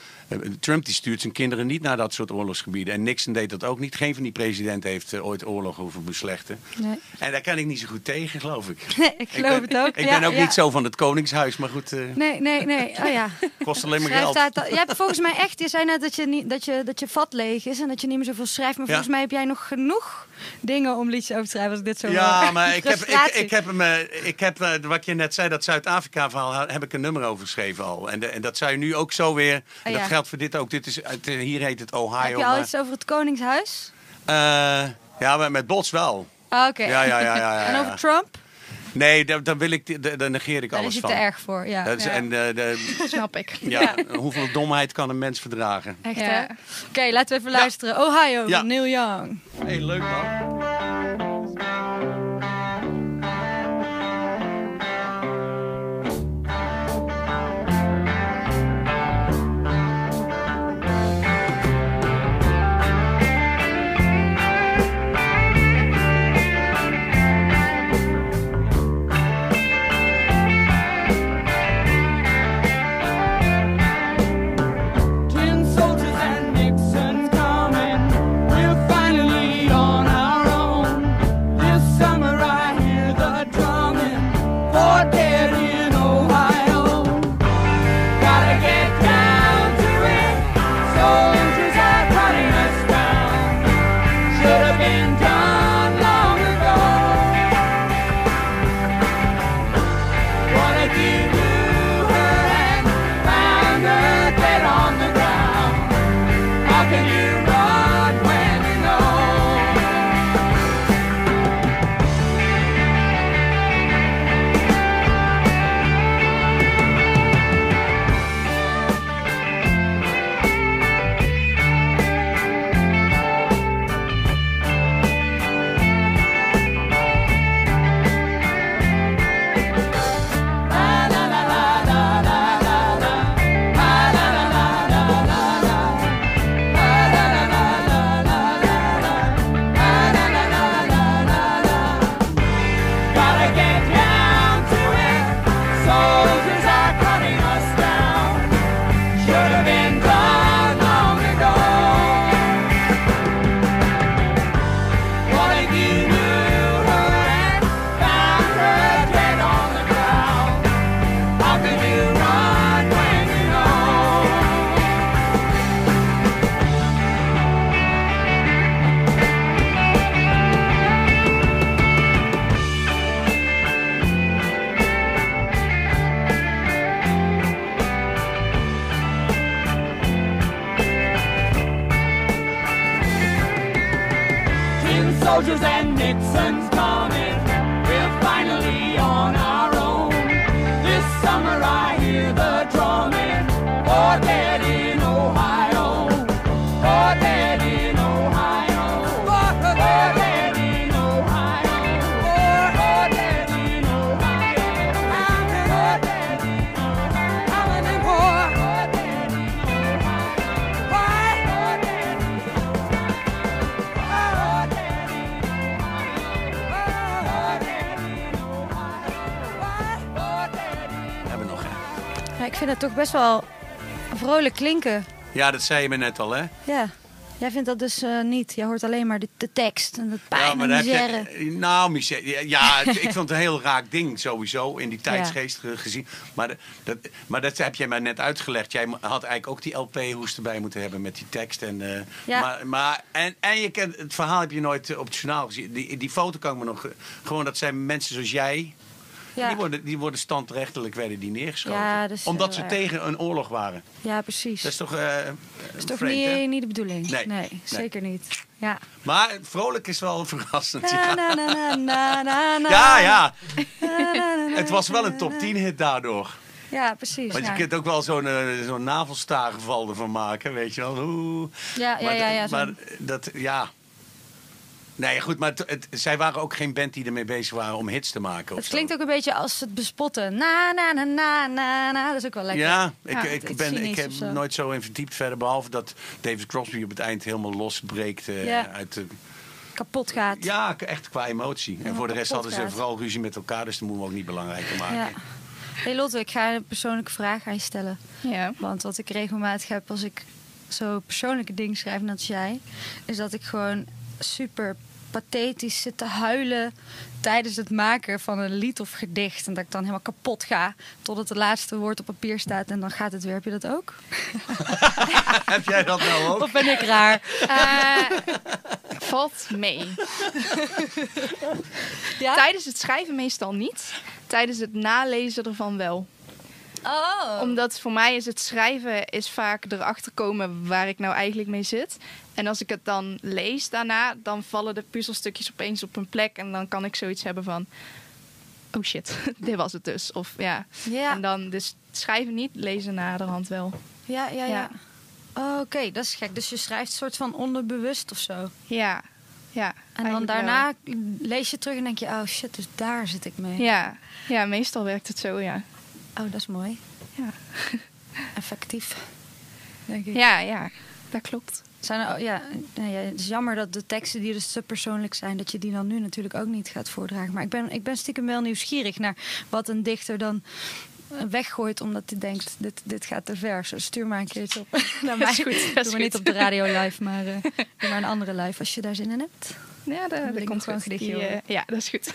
Trump die stuurt zijn kinderen niet naar dat soort oorlogsgebieden. En Nixon deed dat ook niet. Geen van die presidenten heeft eh, ooit oorlog hoeven beslechten. Nee. En daar kan ik niet zo goed tegen, geloof ik. Nee, ik geloof ben, het ook. Ik Ja, ben ook ja. niet zo van het Koningshuis, maar goed, eh Nee, nee, nee. Oh ja. kost alleen maar geld. je hebt volgens mij echt, je zei net dat je, niet, dat, je, dat je vat leeg is en dat je niet meer zoveel schrijft. Maar volgens mij heb jij nog genoeg dingen om liedjes over te schrijven als ik dit zo Ja, hoor. maar ik heb, ik, ik heb hem, eh, ik heb, eh, wat je net zei, dat Zuid-Afrika-verhaal, heb ik een nummer over geschreven al. En, de- en dat zou je nu ook zo weer, Oh, ja. dat geldt voor dit ook. Dit is, het, eh, hier heet het Ohio. Heb je al maar, iets over het Koningshuis? eh, ja, maar met Bots wel. Ah, Oké. Ja, ja, ja, ja, ja, en over Trump? Nee, daar, daar wil ik, daar, daar negeer ik Daar alles is hij van. te erg voor. Ja. Dat is, Ja. En eh, de, Snap ik. ja, hoeveel domheid kan een mens verdragen? Echt Ja. hè? Oké, laten we even luisteren. Ohio, Ja. van Neil Young. Hey, leuk man. Wel vrolijk klinken. Ja, dat zei je me net al, hè? Ja. Jij vindt dat dus eh, niet. Jij hoort alleen maar de, de tekst en het pijn ja, en maar misère. je, nou, misère. Ja, Ja, het- ik vond het een heel raak ding sowieso in die tijdsgeest ge- gezien. Maar, de- dat, maar dat heb jij mij net uitgelegd. Jij had eigenlijk ook die LP-hoes erbij moeten hebben met die tekst. En, eh, Ja. maar, maar, en, en je kent, het verhaal heb je nooit eh, op het journaal gezien. Die, die foto kan ik me nog... Gewoon, dat zijn mensen zoals jij. Ja. Die, worden, die worden standrechtelijk werden die neergeschoten. Ja, Omdat ze erg. tegen een oorlog waren. ja, precies. Dat is toch, eh Dat is toch vreemd, niet, hè? niet de bedoeling? Nee. Nee, Nee. zeker niet. Ja. Maar vrolijk is wel verrassend. Ja, na, na, na, ja. ja. Het was wel een top na. 10 hit daardoor. Ja, precies. Want je ja. kunt ook wel zo'n eh, zo'n navelstaargeval ervan maken, weet je wel. Oeh. Ja, ja, maar, ja, ja, maar dat, ja. Nee, goed, maar het, het- zij waren ook geen band die ermee bezig waren om hits te maken. of Het zo. klinkt ook een beetje als het bespotten. Na, na, na, na, na, na. Dat is ook wel lekker. Ja, ik, Ja, ik, het ben, ik heb zo. nooit zo in verdiept verder. Behalve dat David Crosby op het eind helemaal losbreekt eh, Ja. uit. Kapot gaat. Ja, echt qua emotie. En voor de rest hadden ze vooral ruzie met elkaar. Dus dat moeten we ook niet belangrijker maken. Ja. Hey Lotte, ik ga een persoonlijke vraag aan je stellen. Ja. Want wat ik regelmatig heb als ik zo persoonlijke dingen schrijf, net als jij, is dat ik gewoon super pathetisch zit te huilen tijdens het maken van een lied of gedicht. En dat ik dan helemaal kapot ga totdat het laatste woord op papier staat en dan gaat het weer. Heb je dat ook? heb jij dat nou ook? Of ben ik raar? Eh, valt mee. Ja? Tijdens het schrijven meestal niet. Tijdens het nalezen ervan wel. Oh. Omdat voor mij is het schrijven is vaak erachter komen waar ik nou eigenlijk mee zit. En als ik het dan lees daarna, dan vallen de puzzelstukjes opeens op hun plek. En dan kan ik zoiets hebben van... Oh shit, dit was het dus. Of ja. Ja, En dan dus schrijven niet, lezen naderhand wel. ja, ja. ja. Ja. Oh, Oké, dat is gek. Dus je schrijft een soort van onderbewust of zo. Ja, ja. En dan daarna lees je terug en denk je, oh shit, dus daar zit ik mee. Ja. ja, meestal werkt het zo, ja. Oh, dat is mooi. Ja. Effectief. Denk ik. Ja, ja, dat klopt. Zijn er, ja, het is jammer dat de teksten die dus te persoonlijk zijn, dat je die dan nu natuurlijk ook niet gaat voordragen. Maar ik ben, ik ben stiekem wel nieuwsgierig naar wat een dichter dan weggooit omdat hij denkt, dit, dit gaat te ver. Zo, stuur maar een keertje op naar mij. is goed, dat is Doe maar goed. niet op de radio live, maar doe maar een andere live als je daar zin in hebt. Ja, dat, komt goed. gedichtje Die, eh, ja, dat is goed.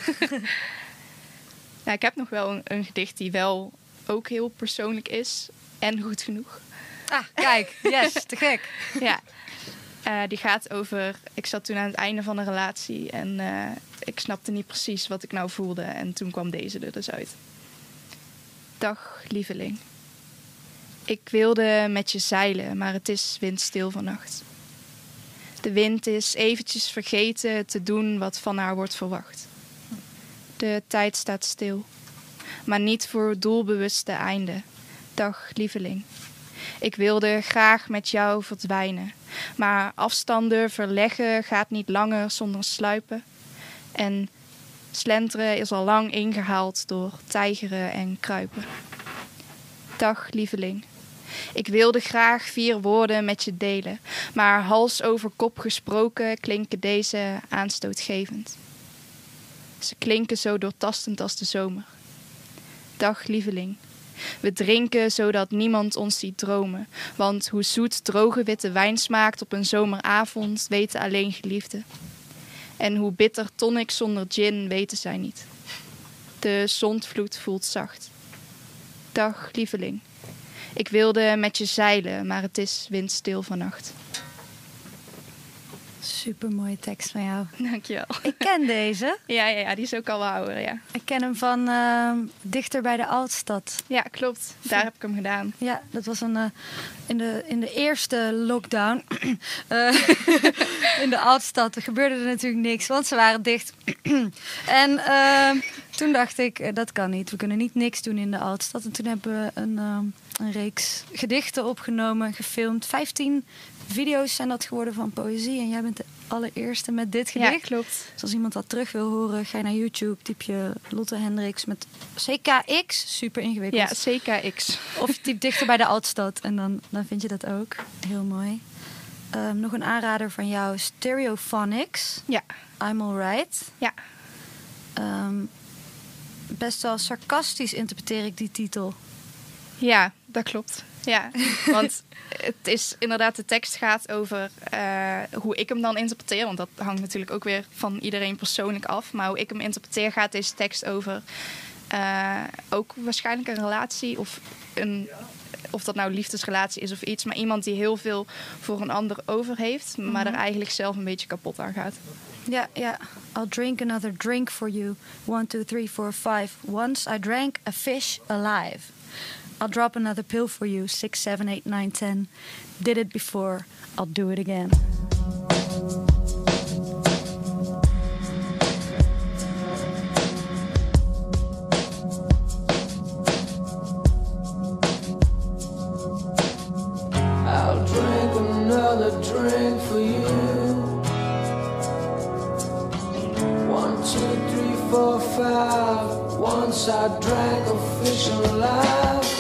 ja, ik heb nog wel een, een gedicht die wel ook heel persoonlijk is. En goed genoeg. Ah, kijk, yes, te gek. ja. Eh, die gaat over... Ik zat toen aan het einde van een relatie. En eh, ik snapte niet precies wat ik nou voelde. En toen kwam deze er dus uit. Dag, lieveling. Ik wilde met je zeilen, maar het is windstil vannacht. De wind is eventjes vergeten te doen wat van haar wordt verwacht. De tijd staat stil, maar niet voor doelbewuste einde. Dag, lieveling. Ik wilde graag met jou verdwijnen, maar afstanden verleggen gaat niet langer zonder sluipen. En slenteren is al lang ingehaald door tijgeren en kruipen. Dag, lieveling. Ik wilde graag vier woorden met je delen, maar hals over kop gesproken klinken deze aanstootgevend. Ze klinken zo doortastend als de zomer. Dag, lieveling. We drinken zodat niemand ons ziet dromen, want hoe zoet droge witte wijn smaakt op een zomeravond weten alleen geliefden. En hoe bitter tonic zonder gin weten zij niet. De zondvloed voelt zacht. Dag, lieveling. Ik wilde met je zeilen, maar het is windstil vannacht. Super mooie tekst van jou. Dankjewel. Ik ken deze. Ja, ja, ja, die is ook al wel ouder, ja. Ik ken hem van eh, Dichter bij de Altstad. Ja, klopt. Daar heb ik hem gedaan. Ja, dat was een, eh, in, de, in de eerste lockdown eh, in de Altstad. Er gebeurde er natuurlijk niks, want ze waren dicht. en eh, toen dacht ik, eh, dat kan niet. We kunnen niet niks doen in de Altstad. En toen hebben we een, eh, een reeks gedichten opgenomen, gefilmd. Vijftien video's zijn dat geworden van poëzie. En jij bent de allereerste met dit Ja, gedicht. klopt. Dus als iemand dat terug wil horen, ga je naar YouTube, typ je Lotte Hendricks met CKX. Super ingewikkeld. Ja, CKX. Of je typt dichter bij de Altstad en dan, dan vind je dat ook. Heel mooi. Ehm, nog een aanrader van jou, Stereophonics. Ja, I'm Alright. ja. Ehm, best wel sarcastisch interpreteer ik die titel. Ja, Dat klopt. Ja, want het is inderdaad, de tekst gaat over uh, hoe ik hem dan interpreteer. Want dat hangt natuurlijk ook weer van iedereen persoonlijk af. Maar hoe ik hem interpreteer gaat deze tekst over uh, ook waarschijnlijk een relatie of een of dat nou liefdesrelatie is of iets, maar iemand die heel veel voor een ander over heeft, maar mm -hmm. er eigenlijk zelf een beetje kapot aan gaat. Ja, ja. I'll drink another drink for you. One, two, three, four, five. Once I drank a fish alive. I'll drop another pill for you. Six, seven, eight, nine, ten. Did it before. I'll do it again. I'll drink another drink for you. One, two, three, four, five. Once I drank a fish alive.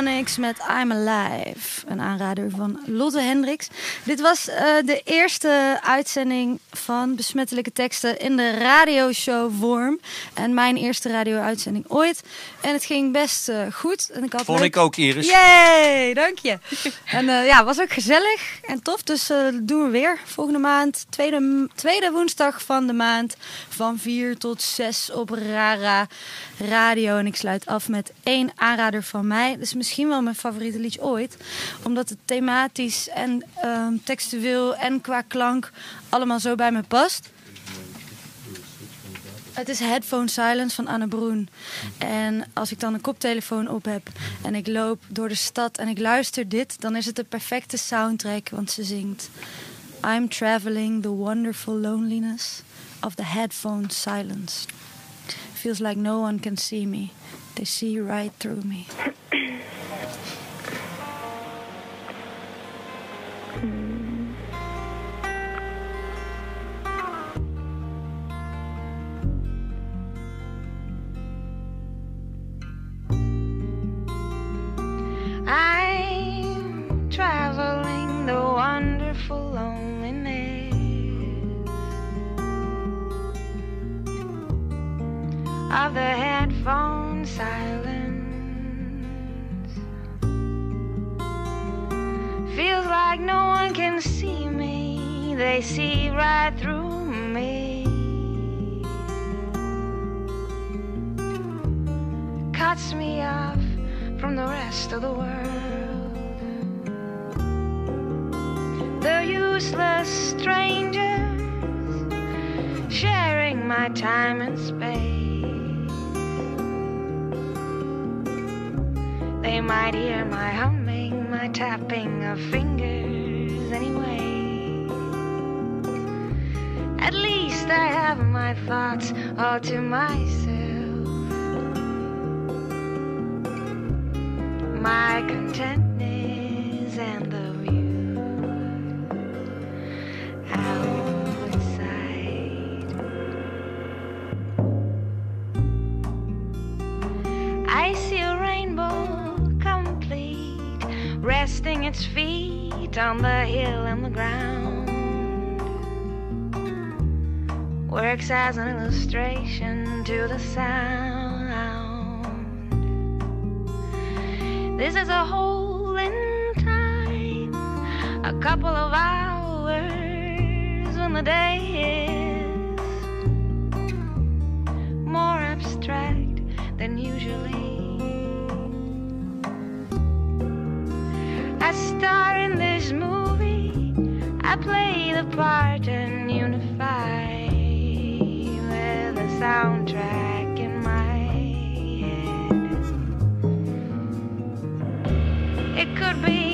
Met I'm Alive. Een aanrader van Lotte Hendricks. Dit was eh, de eerste uitzending van Besmettelijke Teksten in de radioshow vorm. En mijn eerste radio-uitzending ooit. En het ging best eh, goed. En ik had Vond leuk- ik ook, Iris. Yay, dank je. En eh, ja, was ook gezellig en tof. Dus dat doen we weer volgende maand. Tweede, tweede woensdag van de maand. Van 4 tot 6 op Rara Radio. En ik sluit af met één aanrader van mij. Dat is misschien wel mijn favoriete liedje ooit. Omdat het thematisch en ehm, textueel en qua klank allemaal zo bij me past. Het is Headphone Silence van Anne Broen. En als ik dan een koptelefoon op heb en ik loop door de stad en ik luister dit, dan is het de perfecte soundtrack, want ze zingt I'm traveling the wonderful loneliness of the headphone silence. Feels like no one can see me. They see right through me. I'm traveling the wonderful loneliness of the headphone silence. Feels like no one can see me, they see right through me. Cuts me off from the rest of the world. The useless strangers sharing my time and space. They might hear my humming, my tapping of fingers anyway. At least I have my thoughts all to myself. My contentness and the view outside. I see a rainbow complete, resting its feet on the hill and the ground. Works as an illustration to the sound. This is a hole in time, a couple of hours when the day is more abstract than usually. I star in this movie, I play the part and unify with the soundtrack could be